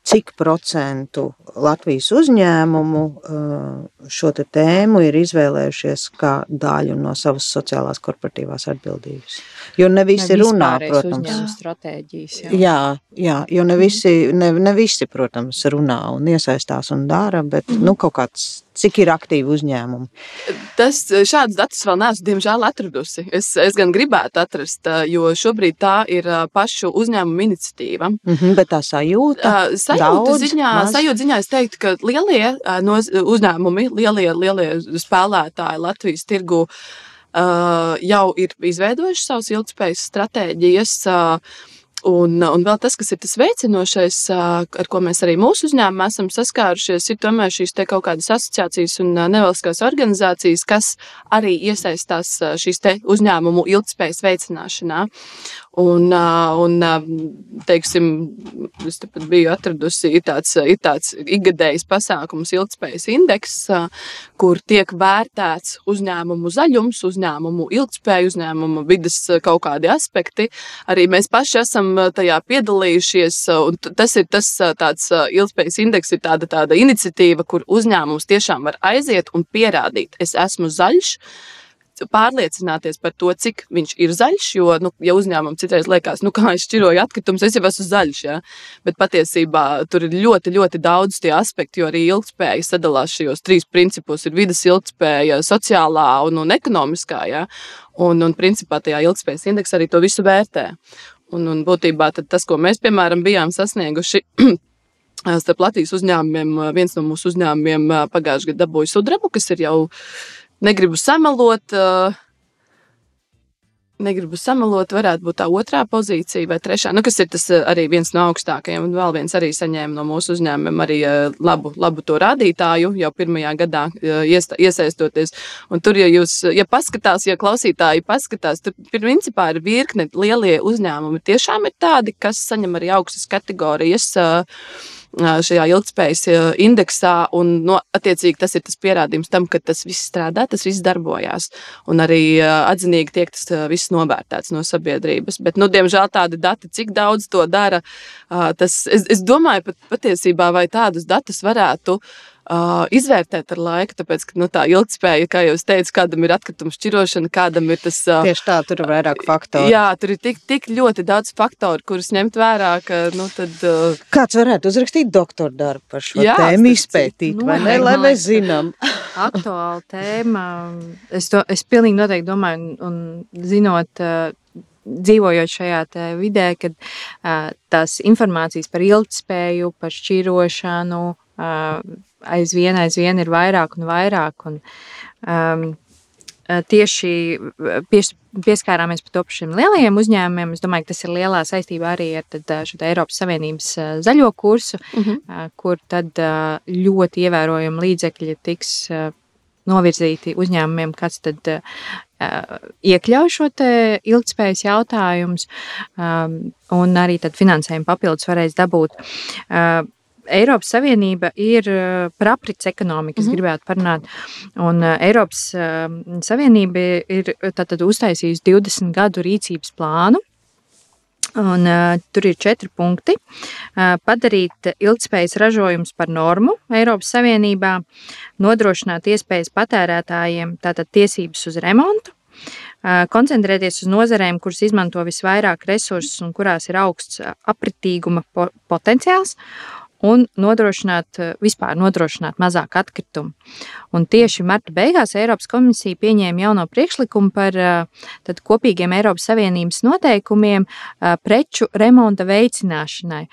Speaker 3: cik procentu Latvijas uzņēmumu uh, šo tēmu ir izvēlējušies kā daļu no savas sociālās korporatīvās atbildības. Jo ne visi ne runā, protams.
Speaker 2: Stratēģijas,
Speaker 3: jā. jā, jā, jo ne visi, ne, ne visi, protams, runā un iesaistās un dara, bet mm nu, kaut kāds Cik ir aktīvi uzņēmumi?
Speaker 4: Tas šāds datus vēl neesmu, diemžēl, atradusi. Es, es gan gribētu atrast, jo šobrīd tā ir pašu uzņēmumu iniciatīva. Mm
Speaker 3: -hmm, bet tā sajūta?
Speaker 4: Sajūta daudz, ziņā, maz? sajūta ziņā es teiktu, ka lielie uzņēmumi, lielie, lielie spēlētāji Latvijas tirgu uh, jau ir izveidojuši savus ilgspējas stratēģijas. Uh, Un, un vēl tas, kas ir tas veicinošais, ar ko mēs arī mūsu uzņēmumā esam saskārušies, ir tomēr šīs kaut kādas asociācijas un nevalstiskās organizācijas, kas arī iesaistās šīs uzņēmumu ilgspējas veicināšanā. Un, un teiksim, es biju atradusi tāds, tāds ikgadējs pasākums, ilgspējas indeks, kur tiek vērtēts uzņēmumu zaļums, uzņēmumu ilgspēja, uzņēmumu vidas kaut kādi aspekti. Arī mēs paši esam tajā piedalījušies. Tas ir tas tāds ilgspējas indeks, ir tāda, tāda iniciatīva, kur uzņēmums tiešām var aiziet un pierādīt, es esmu zaļš pārliecināties par to, cik viņš ir zaļš. Jo, nu, ja uzņēmumam citreiz liekas, nu, kā es šķiroju atkritumus, es jau esmu zaļš. Ja? Bet patiesībā tur ir ļoti, ļoti daudz tie aspekti, jo arī ilgspēja sadalās šajos trīs principos. Vidas ilgspēja, sociālā un, un ekonomiskā. Ja? Un, un principā tajā ilgspējas indeksā arī to visu vērtē. Un, un būtībā tas, ko mēs, piemēram, bijām sasnieguši. Starp Latvijas uzņēmumiem, viens no mūsu uzņēmumiem pagājušajā gadā dabūja sudrabu, kas ir jau negribu samalot. Uh, negribu samalot, varētu būt tā otrā pozīcija vai trešā, nu, kas ir tas arī viens no augstākajiem. Un vēl viens arī saņēma no mūsu uzņēmumiem arī labu, labu to rādītāju jau pirmajā gadā iesta, iesaistoties. Un tur, ja jūs, ja paskatās, ja klausītāji paskatās, tur principā ir virkne lielie uzņēmumi. Tiešām ir tādi, kas saņem arī augstas kategorijas. Uh, šajā ilgspējas indeksā. Un, no, attiecīgi, tas ir tas pierādījums tam, ka tas viss strādā, tas viss darbojās. Un arī atzinīgi tiek tas viss novērtēts no sabiedrības. Bet, nu, diemžēl tādi dati, cik daudz to dara, tas, es, es domāju, pat patiesībā, vai tādus datus varētu uh, izvērtēt ar laiku. Tāpēc, ka nu, tā ilgspēja, kā jau teicu, kādam ir atkrituma šķirošana, kādam ir tas. Uh,
Speaker 3: Tieši tā, tur ir vairāk faktoru.
Speaker 4: Jā, tur ir tik, tik ļoti daudz faktoru, kurus ņemt vērā. Ka, nu, tad, uh,
Speaker 3: Kāds varētu uzrakstīt doktora darbu par šo jā, tēmu, izpētīt, nu, vai ne, lai mēs zinām?
Speaker 2: Aktuāla tēma. Es, to, es pilnīgi noteikti domāju, un, un zinot. Uh, dzīvojot šajā vidē, kad uh, tās informācijas par ilgspēju, par šķirošanu, uh, aizvien, aizvien ir vairāk un vairāk. Un, um, tieši pies, pieskārāmies par to par šiem lielajiem uzņēmumiem. Es domāju, ka tas ir lielā saistībā arī ar tad, šo Eiropas Savienības zaļo kursu, uh mhm. -huh. kur tad ļoti ievērojami līdzekļi tiks novirzīti uzņēmumiem, kas tad iekļauj šo ilgspējas jautājumus, un arī finansējumu papildus varēs dabūt. Eiropas Savienība ir eh, par aprits ekonomiku, mm -hmm. gribētu parunāt. Un eh, Eiropas eh, Savienība ir uztaisījusi 20 gadu rīcības plānu. Un, uh, tur ir četri punkti. Uh, padarīt ilgspējas ražojumus par normu Eiropas Savienībā, nodrošināt iespējas patērētājiem, tātad tiesības uz remontu, uh, koncentrēties uz nozarēm, kuras izmanto visvairāk resursus un kurās ir augsts apritīguma po potenciāls, un nodrošināt, eh, vispār nodrošināt mazāk atkritumu. Un tieši marta beigās Eiropas komisija pieņēma jauno priekšlikumu par eh, tad, kopīgiem Eiropas Savienības noteikumiem eh, preču remonta veicināšanai.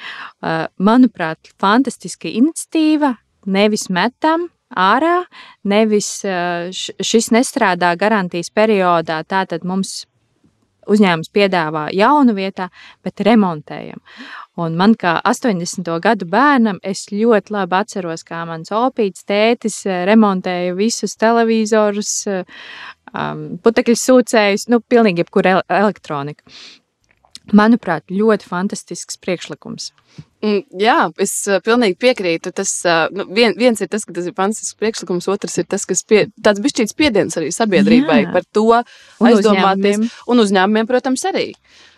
Speaker 2: Manuprāt, fantastiska iniciatīva, nevis metam, ārā, nevis šis nestrādā garantijas periodā. Tātad mums uzņēmums piedāvā jaunu vietā, bet remontējam. Un man kā 80. gadu bērnam, es ļoti labi atceros, kā mans opīts tētis eh, remontēja visus televizorus, eh, putekļu sūcējus, nu, pilnīgi jebkuru elektroniku. Manuprāt, ļoti fantastisks priekšlikums.
Speaker 4: Mm, jā, es uh, pilnīgi piekrītu. Tas, nu, vien, viens ir tas, ka tas ir fantastisks priekšlikums, otrs ir tas, kas pie, tāds bišķīts spiediens arī sabiedrībai Jā. par to
Speaker 2: un aizdomāties. Uzņēmumiem.
Speaker 4: Un uzņēmumiem, protams, arī. Uh, Eh,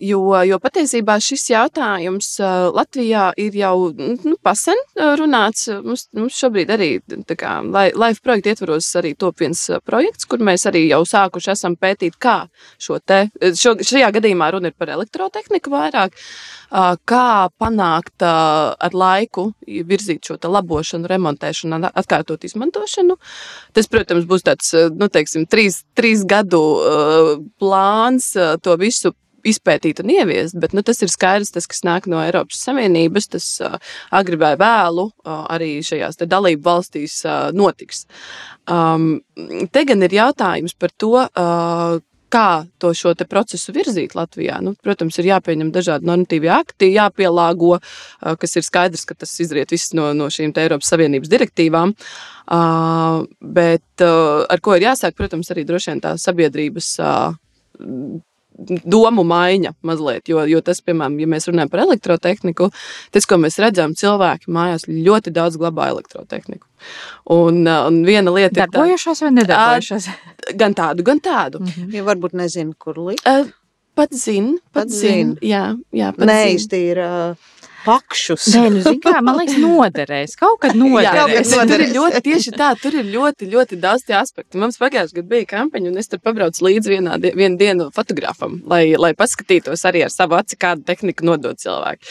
Speaker 4: jo, jo patiesībā šis jautājums eh, Latvijā ir jau nu, pasen eh, runāts. Mums, mums šobrīd arī kā, Life projekta ietvaros arī top viens projekts, kur mēs arī jau sākuši esam pētīt, kā šo te, šo, šajā gadījumā runa ir par elektrotehniku vairāk, kā panākt ar laiku virzīt šo labošanu, remontēšanu, atkārtot izmantošanu. Tas, protams, būs tāds, nu, teiksim, trīs, trīs gadu plāns to visu izpētīt un ieviest, bet nu, tas ir skaidrs, tas, kas nāk no Eiropas Savienības, tas uh, agri vai vēlu uh, arī šajās dalību valstīs uh, notiks. Um, te gan ir jautājums par to, uh, kā to šo procesu virzīt Latvijā. Nu, protams, ir jāpieņem dažādi normatīvi akti, jāpielāgo, kas ir skaidrs, ka tas izriet viss no, no šīm Eiropas Savienības direktīvām. Uh, bet uh, ar ko ir jāsāk, protams, arī droši vien tā sabiedrības uh, domu maiņa mazliet. Jo, jo tas, piemēram, ja mēs runājam par elektrotehniku, tas, ko mēs redzam, cilvēki mājās ļoti daudz glabā elektrotehniku. Un, uh, un viena lieta ir
Speaker 2: darbojušās vai nedarbojušās?
Speaker 4: Gan tādu, gan tādu.
Speaker 3: Mm -hmm. Ja varbūt nezinu, kur likt.
Speaker 4: Pat zina, pat, pat zina. Zin. Jā, jā, pat
Speaker 3: Neizti ir. Pakšus.
Speaker 2: Nē, nu, kā, man liekas, noderēs. Kaut kad noderēs.
Speaker 4: Jā, tur ir ļoti, tieši tā, tur ir ļoti, ļoti daudz tie aspekti. Mums pagājušajā gadā bija kampaņa, un es tur pabraucu līdzi vienā vienu dienu fotografam, lai, lai paskatītos arī ar savu aci, kādu tehniku nodot cilvēku.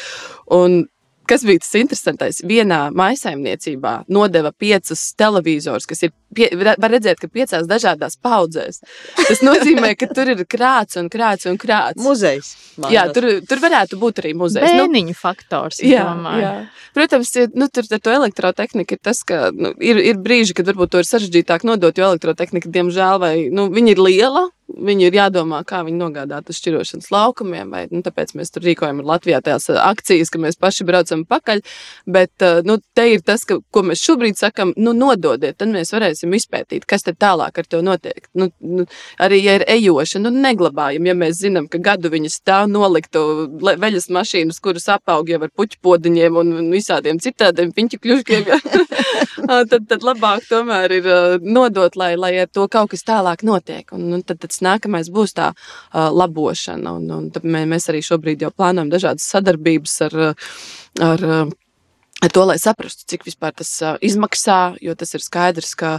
Speaker 4: Un Kas bija tas interesantais? Vienā maisaimniecībā nodeva piecus televizorus, kas ir, pie, var redzēt, ka piecās dažādās paudzēs. Tas nozīmē, ka tur ir krāts un krāts un krāts.
Speaker 3: Muzejs.
Speaker 4: Jā, tur, tur varētu būt arī muzejs.
Speaker 2: Nu, Bēniņu nu, faktors.
Speaker 4: Jā, jā. Protams, nu, tur ar to elektrotehniku ir tas, ka nu, ir, ir brīži, kad varbūt to ir sarežģītāk nodot, jo elektrotehnika, diemžēl, vai nu, viņa ir liela, Viņu ir jādomā, kā viņi nogādāt uz šķirošanas laukumiem. Vai, nu, tāpēc mēs tur rīkojam Latvijā tās akcijas, ka mēs paši braucam pakaļ. Bet nu, te ir tas, ka, ko mēs šobrīd sakam, nu, nododiet, tad mēs varēsim izpētīt, kas tad tālāk ar to notiek. Nu, nu, arī, ja ir ejošana, nu, neglabājam, ja mēs zinām, ka gadu viņas stāv noliktu veļas mašīnas, kuras apaug jau ar puķu podiņiem un, visādiem citādiem piņķu kļuškiem, tad, tad labāk tomēr ir nodot, lai, lai ar to kaut kas tālāk notiek. Un, un tad, tad tas nākamais būs tā uh, labošana. Un, un mēs arī šobrīd jau plānojam dažādas sadarbības ar, ar to, lai saprastu, cik vispār tas izmaksā, jo tas ir skaidrs, ka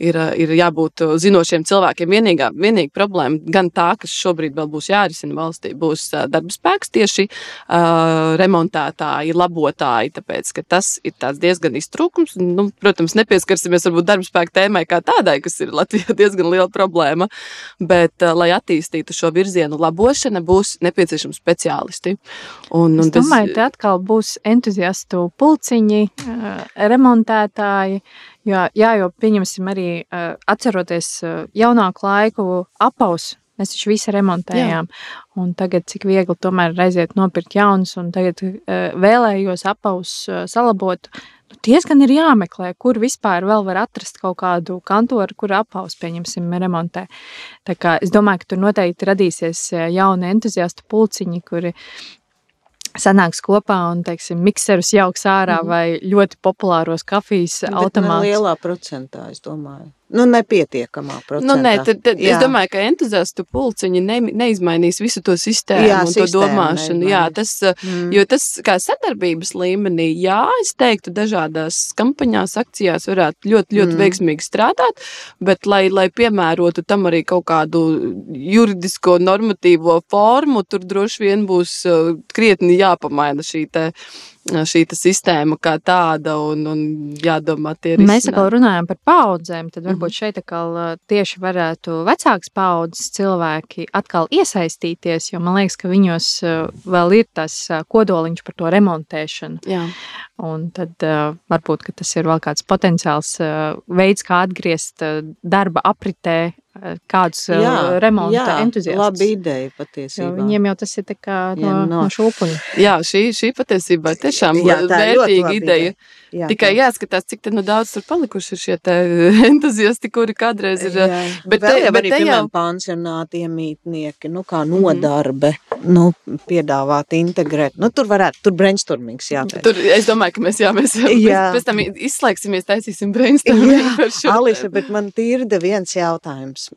Speaker 4: ir, ir jābūt zinošiem cilvēkiem. Vienīgā, vienīgā problēma, gan tā, kas šobrīd vēl būs jārisina valstī, būs darba spēks, tieši uh, remontētāji, labotāji, tāpēc, ka tas ir diezgan iztrūkums. Nu, protams, nepieskarsimies varbūt darba spēka tēmai kā tādai, kas ir Latvijā diezgan liela problēma, bet, uh, lai attīstītu šo virzienu labošana, būs nepieciešami speciālisti.
Speaker 2: Un, un es domāju, tas... te atkal būs entuziastu pults lauciņi, remontētāji. Jā, jā, jo pieņemsim arī atceroties jaunāku laiku apaus. Mēs taču visi remontējām. Jā. Un tagad, cik viegli tomēr aiziet nopirkt jaunus, un tagad vēlējos apaus salabot. Nu, diezgan ir jāmeklē, kur vispār vēl var atrast kaut kādu kantoru, kur apaus, pieņemsim, remontē. Tā kā es domāju, ka tur noteikti radīsies jauni entuziastu pulciņi, kuri sanāks kopā un, teiksim, mikserus jauks ārā mm -hmm. vai ļoti populāros kafijas automātus.
Speaker 3: Lielā procentā, es domāju. Nu, nepietiekamā procentā.
Speaker 4: Nu, nē, tad, tad jā. es domāju, ka entuziastu pulciņi ne, neizmainīs visu to sistēmu jā, un sistēma to domāšanu. Neizmainīs. Jā, tas, mm. jo tas kā sadarbības līmenī, jā, es teiktu, dažādās kampaņās, akcijās varētu ļoti, ļoti mm. veiksmīgi strādāt, bet lai, lai piemērotu tam arī kaut kādu juridisko normatīvo formu, tur droši vien būs krietni jāpamaina šī te šī sistēma kā tāda un, un jādomā tie
Speaker 2: risinājumi. Mēs atkal runājam par paudzēm, tad varbūt mm -hmm. šeit atkal tieši varētu vecāks paudzes cilvēki atkal iesaistīties, jo man liekas, ka viņos vēl ir tas kodoliņš par to remontēšanu. Jā. Un tad varbūt tas ir vēl kāds potenciāls veids, kā atgriezt darba apritē kādus jā, remonta jā, entuziastus.
Speaker 3: Labi ideja patiesībā. Jo
Speaker 2: viņiem jau tas ir kā no, jā, no. no šūpuļa.
Speaker 4: Jā, šī, šī patiesībā tiešām jā, vērtīga ideja. ideja. Jā, Tikai tā. jāskatās, cik nu daudz tur palikuši ir šie entuziasti, kuri kādreiz ir. Jā.
Speaker 3: Bet Vēl te, jau arī, jau... pansionāti iemītnieki, nu kā mhm. nodarbe, mm -hmm. nu, piedāvāt, integrēt. Nu, tur varētu, tur brainstormings jāteic.
Speaker 4: Tur, es domāju, ka mēs, jā, mēs jā. pēc tam izslēgsimies, taisīsim brainstorming
Speaker 3: par šo. Alisa, bet man tīrda viens jautājums.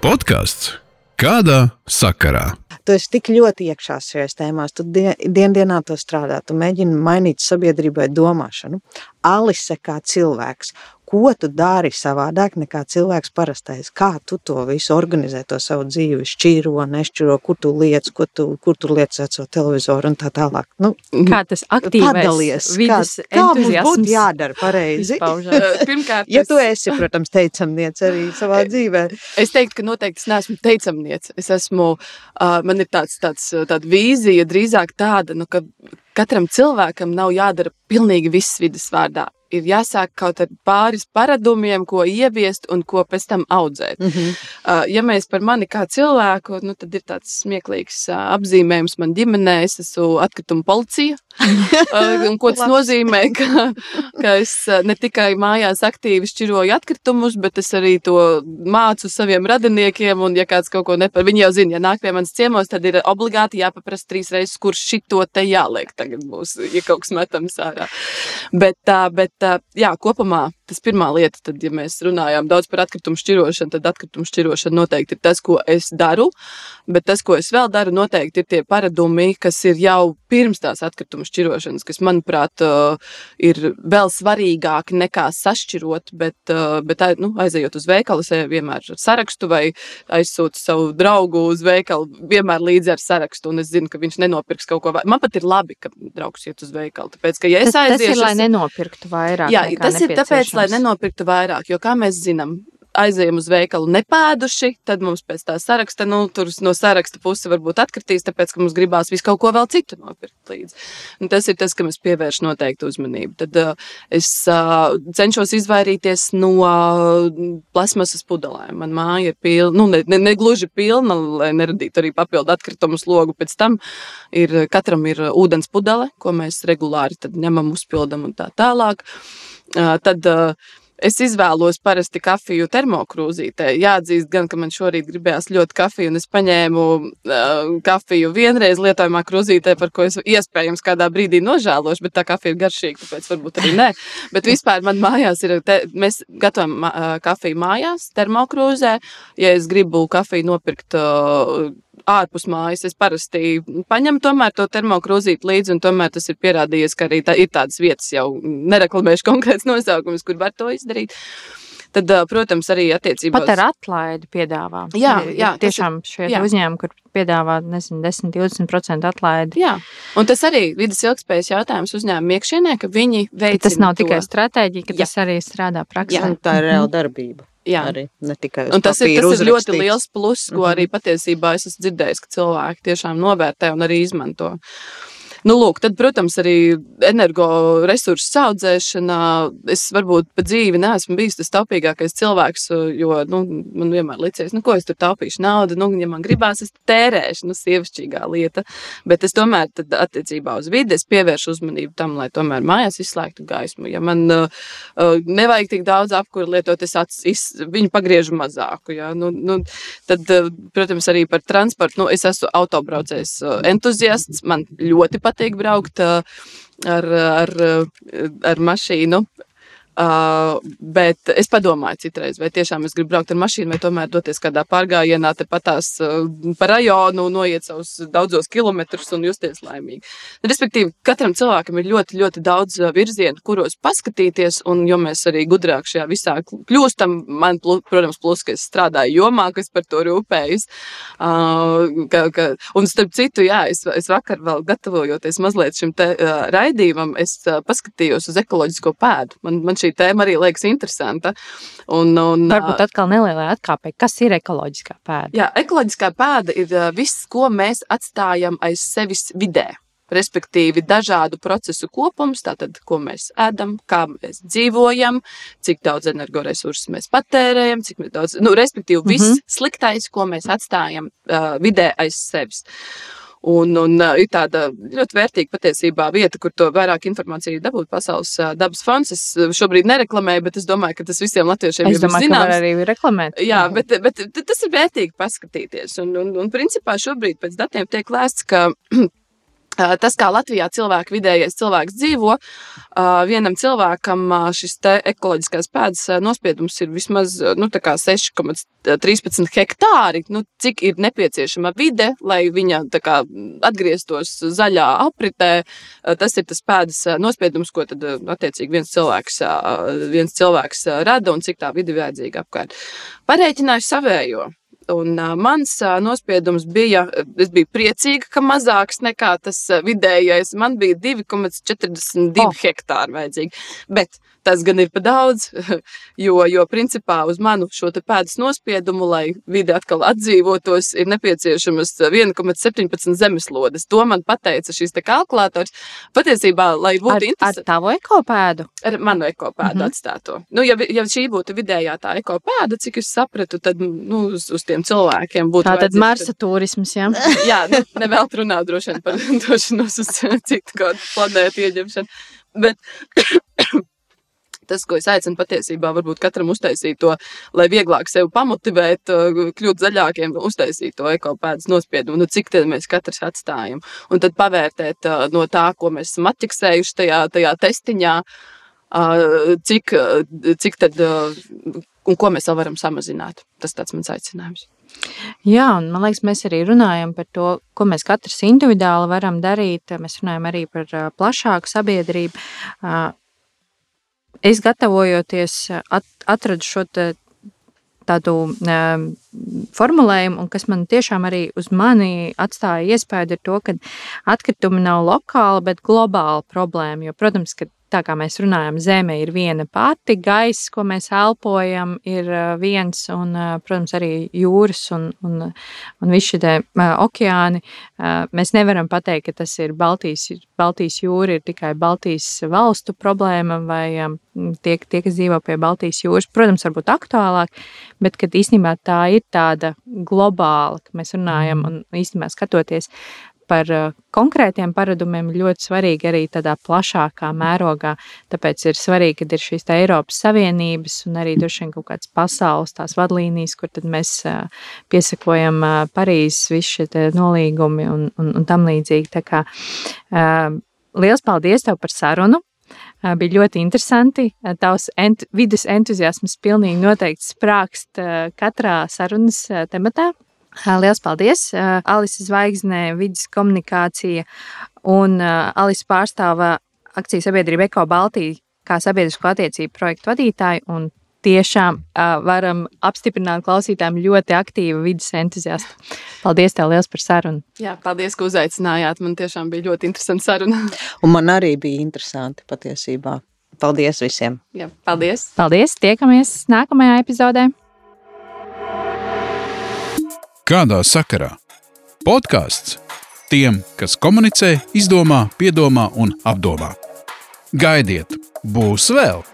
Speaker 1: Podkāsts Kādā sakarā?
Speaker 3: Tu esi tik ļoti iekšā šajās tēmās, tu dien, dienā to strādā, tu mēģini mainīt sabiedrībai domāšanu. Alise kā cilvēks, ko tu dari savādāk nekā cilvēks parastais? Kā tu to visu organizē, to savu dzīvi, šķīro, nešķiro, kur tu liec, kur tu, kur tu liec savu televizoru un tā tālāk. Nu,
Speaker 2: kā tas aktīvais
Speaker 3: vidas kā, kā mums būtu jādara pareizi?
Speaker 4: Pirmkārt,
Speaker 3: ja tu esi, protams, teicamniece arī savā dzīvē.
Speaker 4: Es teiktu, ka noteikti es neesmu teicamniece. Es esmu, uh, man ir tāds, tāds, tāda vīzija drīzāk tāda, nu, ka katram cilvēkam nav jādara pilnīgi viss vidas vārdā. Ir jāsāk kaut ar pāris paradumiem, ko ieviest un ko pēc tam audzēt.
Speaker 3: Mm -hmm.
Speaker 4: Uh, ja mēs par mani kā cilvēku, nu, tad ir tāds smieklīgs uh, apzīmējums man ģimenē, es esmu atkrituma policija. Un ko tas nozīmē? Ka, ka es ne tikai mājās aktīvi šķiroju atkritumus, bet es arī to mācu saviem radiniekiem. Un, ja kāds kaut ko nepar, viņi jau zina, ja nāk pie manis ciemos, tad ir obligāti jāpaprasa trīs reizes, kurš šito te jāliek. Tagad būs, ja kaut kas metams ārā. Bet, bet jā, kopumā tas pirmā lieta, tad, ja mēs runājām daudz par atkritumu šķirošanu, tad atkritumu šķirošana noteikti ir tas, ko es daru. Bet tas, ko es vēl daru, noteikti ir tie paradumi, kas ir jau pirms tās atkritumu šķirošanas, kas, manuprāt, ir vēl svarīgāki nekā sašķirot. Bet, bet nu, aizejot uz veikalu, es vienmēr ar sarakstu vai aizsūtu savu draugu uz veikalu, vienmēr līdzi ar sarakstu. Un es zinu, ka viņš nenopirks kaut ko vairāk. Man pat ir labi, ka draugs iet uz veikalu. Tāpēc, ka, ja es
Speaker 2: Tas, tas
Speaker 4: aiziešu,
Speaker 2: ir, lai nenopirktu vairāk.
Speaker 4: Jā, tas ir tāpēc, lai nenopirktu vairāk. Jo, kā mēs zinām, aizejam uz veikalu nepēduši, tad mums pēc tā saraksta, nu, tur no saraksta puse varbūt atkritīs, tāpēc, ka mums gribās visu kaut ko vēl citu nopirkt līdzi. Un tas ir tas, kam es pievēršu noteikti uzmanību. Tad uh, es uh, cenšos izvairīties no uh, plasmasas pudelēm. Man māja ir pilna, nu, ne, ne, ne gluži pilna, lai neradītu arī papildu atkritumu slogu. Pēc tam ir, katram ir ūdens pudele, ko mēs regulāri ņemam, uzpildam un tā tālāk. Uh, tad, uh, Es izvēlos parasti kafiju termokrūzītē. Jāatzīst, gan, ka man šorīt gribējās ļoti kafiju, un es paņēmu uh, kafiju vienreiz lietojamā krūzītē, par ko es iespējams kādā brīdī nožēlošu, bet tā kafija ir garšīga, tāpēc varbūt arī nē. Bet vispār man mājās ir, te, mēs gatavojam uh, kafiju mājās, termokrūzē. Ja es gribu kafiju nopirkt uh, ārpus mājas. Es parasti paņemu tomēr to termokrūzīti līdzi, un tomēr tas ir pierādījies, ka arī tā, ir tādas vietas, jau nereklamēšu konkrēts nosaukums, kur var to izdarīt. Tad, protams, arī attiecībā
Speaker 2: Pat ar atlaidi piedāvā.
Speaker 4: Jā, jā,
Speaker 2: tiešām šie
Speaker 4: jā.
Speaker 2: uzņēmumi, kur piedāvā nezinu, 10, 20% atlaidi.
Speaker 4: Jā, un tas arī vidas ilgspējas jautājums uzņēmuma iekšienē, ka viņi veic.
Speaker 2: Tas nav tikai stratēģija, ka
Speaker 4: Jā.
Speaker 2: tas arī strādā praksē.
Speaker 3: Un tā ir reāla darbība.
Speaker 4: Jā.
Speaker 3: Arī ne tikai uz
Speaker 4: Un tas ir, tas ir ļoti liels pluss, ko
Speaker 3: Mhm.
Speaker 4: arī patiesībā es esmu dzirdējis, ka cilvēki tiešām novērtē un arī izmanto. Nu, lūk, tad, protams, arī energoresursu audzēšana. Es varbūt pa dzīvi neesmu bijis tas taupīgākais cilvēks, jo nu, man vienmēr liekas, nu, ko es tur taupīšu naudu. Nu, ja man gribās, es tērēšu, nu, sievišķīgā lieta. Bet es tomēr tad, attiecībā uz vidi pievēršu uzmanību tam, lai tomēr mājās izslēgtu gaismu. Ja man uh, uh, nevajag tik daudz apkūra lietot, es ats, iz, viņu pagriežu mazāku. Ja? Nu, nu, tad, uh, protams, arī par transportu. Nu, es esmu autobraucējs uh, entuziasts. Man ļoti patīk braukt uh, ar, ar, ar mašīnu. Uh, bet es padomāju, citreiz, vai tiešām es gribu braukt ar mašīnu, vai tomēr doties kādā pārgājienā, tepatās uh, pa rajonu, noiet savus daudzos kilometrus un justies laimīgi. Respektīvi, katram cilvēkam ir ļoti, ļoti daudz uh, virzienu, kuros paskatīties, un jo mēs arī gudrāk šajā visā kļūstam, man, protams, plus, ka es strādāju jomā, kas par to rūpējas. Uh, ka, ka, un starp citu, jā, es, es vakar vēl gatavojoties mazliet šim te, uh, raidījumam, es uh, paskatījos uz ekoloģisko pēdu. Man, man šī tēma arī liekas interesanta. Un, un,
Speaker 2: Varbūt atkal nelielai atkāpei, kas ir ekoloģiskā pēda.
Speaker 4: Jā, ekoloģiskā pēda ir uh, viss, ko mēs atstājam aiz sevis vidē. Respektīvi, dažādu procesu kopums, tātad, ko mēs ēdam, kā mēs dzīvojam, cik daudz energoresursu mēs patērējam, cik mēs daudz, nu, respektīvi, viss mm
Speaker 2: Mhm.
Speaker 4: -hmm. sliktais, ko mēs atstājam uh, vidē aiz sevis. Un, un ir tāda ļoti vērtīga patiesībā vieta, kur to vairāk informāciju dabūt Pasaules dabas fonds. Es šobrīd nereklamēju, bet es domāju, ka tas visiem latviešiem
Speaker 2: Es
Speaker 4: jau ir
Speaker 2: domāju, ka
Speaker 4: zināms.
Speaker 2: arī reklamēt.
Speaker 4: Jā, bet, bet tas ir vērtīgi paskatīties. Un, un, un principā šobrīd pēc datiem tiek lēsts, ka tas, kā Latvijā cilvēki vidējais cilvēks dzīvo, ā, vienam cilvēkam ā, šis ekoloģiskās pēdas nospiedums ir vismaz nu, tā kā 6,13 hektāri. Nu, cik ir nepieciešama vide, lai viņa kā, atgrieztos zaļā apritē, tas ir tas pēdas nospiedums, ko tad attiecīgi viens cilvēks, viens cilvēks rada un cik tā vide vajadzīga apkārt. Parēķināju savējo. Un, uh, mans uh, nospiedums bija, es biju priecīga, ka mazāks nekā tas vidējais. Man bija 2,42 oh. hektāri vajadzīgi. Bet tas gan ir par daudz, jo, jo principā uz manu šo pēdas nospiedumu, lai vide atkal atdzīvotos, ir nepieciešamas 1,17 zemeslodes. To man pateica šis kalkulators. Patiesībā, lai būtu
Speaker 2: ar,
Speaker 4: interesanti.
Speaker 2: Ar tavu ekopēdu?
Speaker 4: Ar manu ekopēdu mm -hmm. atstāto. Nu, ja, ja šī būtu vidējā tā ekopēda, cik es sapratu, tad nu, uz, uz tiem cilvēkiem būtu.
Speaker 2: Tā tad Marsa turisms, jā.
Speaker 4: jā, nu, nevēl runāt droši vien par došanos uz citu kādu planētu ieņemšanu. Bet tas, ko es aicinu patiesībā, varbūt katram uztaisīt to, lai vieglāk sevi pamotivēt, kļūt zaļākiem, uztaisīt to ekopēdas nospiedumu, nu, cik tad mēs katrs atstājam. Un tad pavērtēt no tā, ko mēs esam atķiksējuši tajā, tajā testiņā, cik, cik tad un ko mēs vēl varam samazināt. Tas tāds mans aicinājums.
Speaker 2: Jā, un man liekas, mēs arī runājam par to, ko mēs katrs individuāli varam darīt. Mēs runājam arī par plašāku sabiedrību es gatavojoties, at, atradu šo tādu um, formulējumu, un kas man tiešām arī uz mani atstāja iespēju, ir to, ka atkritumi nav lokāla, bet globāla problēma. Jo, protams, ka tā kā mēs runājam, Zeme ir viena pati, gaiss, ko mēs elpojam, ir viens, un, protams, arī jūras un, un, un visi šie okeāni. Mēs nevaram pateikt, ka tas ir Baltijas, Baltijas jūra, ir tikai Baltijas valstu problēma vai tie, tie, kas dzīvo pie Baltijas jūras. Protams, varbūt aktuālāk, bet īstenībā tā ir tāda globāla, ka mēs runājam un īstenībā skatoties par uh, konkrētiem paradumiem ļoti svarīgi arī tādā plašākā mērogā. Tāpēc ir svarīgi, ka ir šīs Eiropas Savienības un arī droši vien kaut kādas pasaules tās vadlīnijas, kur mēs uh, piesakojam uh, Parīzes visu šie nolīgumi un, un, un tam līdzīgi. Tā kā, liels paldies tev par sarunu! Bija ļoti interesanti. Tavs ent vidus entuziasms pilnīgi noteikti sprākst katrā sarunas tematā. Lielas paldies! Alisa Zvaigznē, vidas komunikācija un Alisa pārstāva akciju sabiedrību Eko Baltija kā sabiedrisko attiecību projektu vadītāju. Un tiešām uh, varam apstiprināt klausītājiem ļoti aktīvu vidas entuziastu. Paldies, tev liels par sarunu.
Speaker 4: Jā, paldies, ka uzaicinājāt. Man tiešām bija ļoti interesanti saruna.
Speaker 3: Un man arī bija interesanti patiesībā. Paldies visiem!
Speaker 4: Jā, paldies!
Speaker 2: Paldies! Tiekamies nākamajā epizodē!
Speaker 1: Kādā sakarā? Podkāsts tiem, kas komunicē, izdomā, piedomā un apdomā. Gaidiet, būs vēl!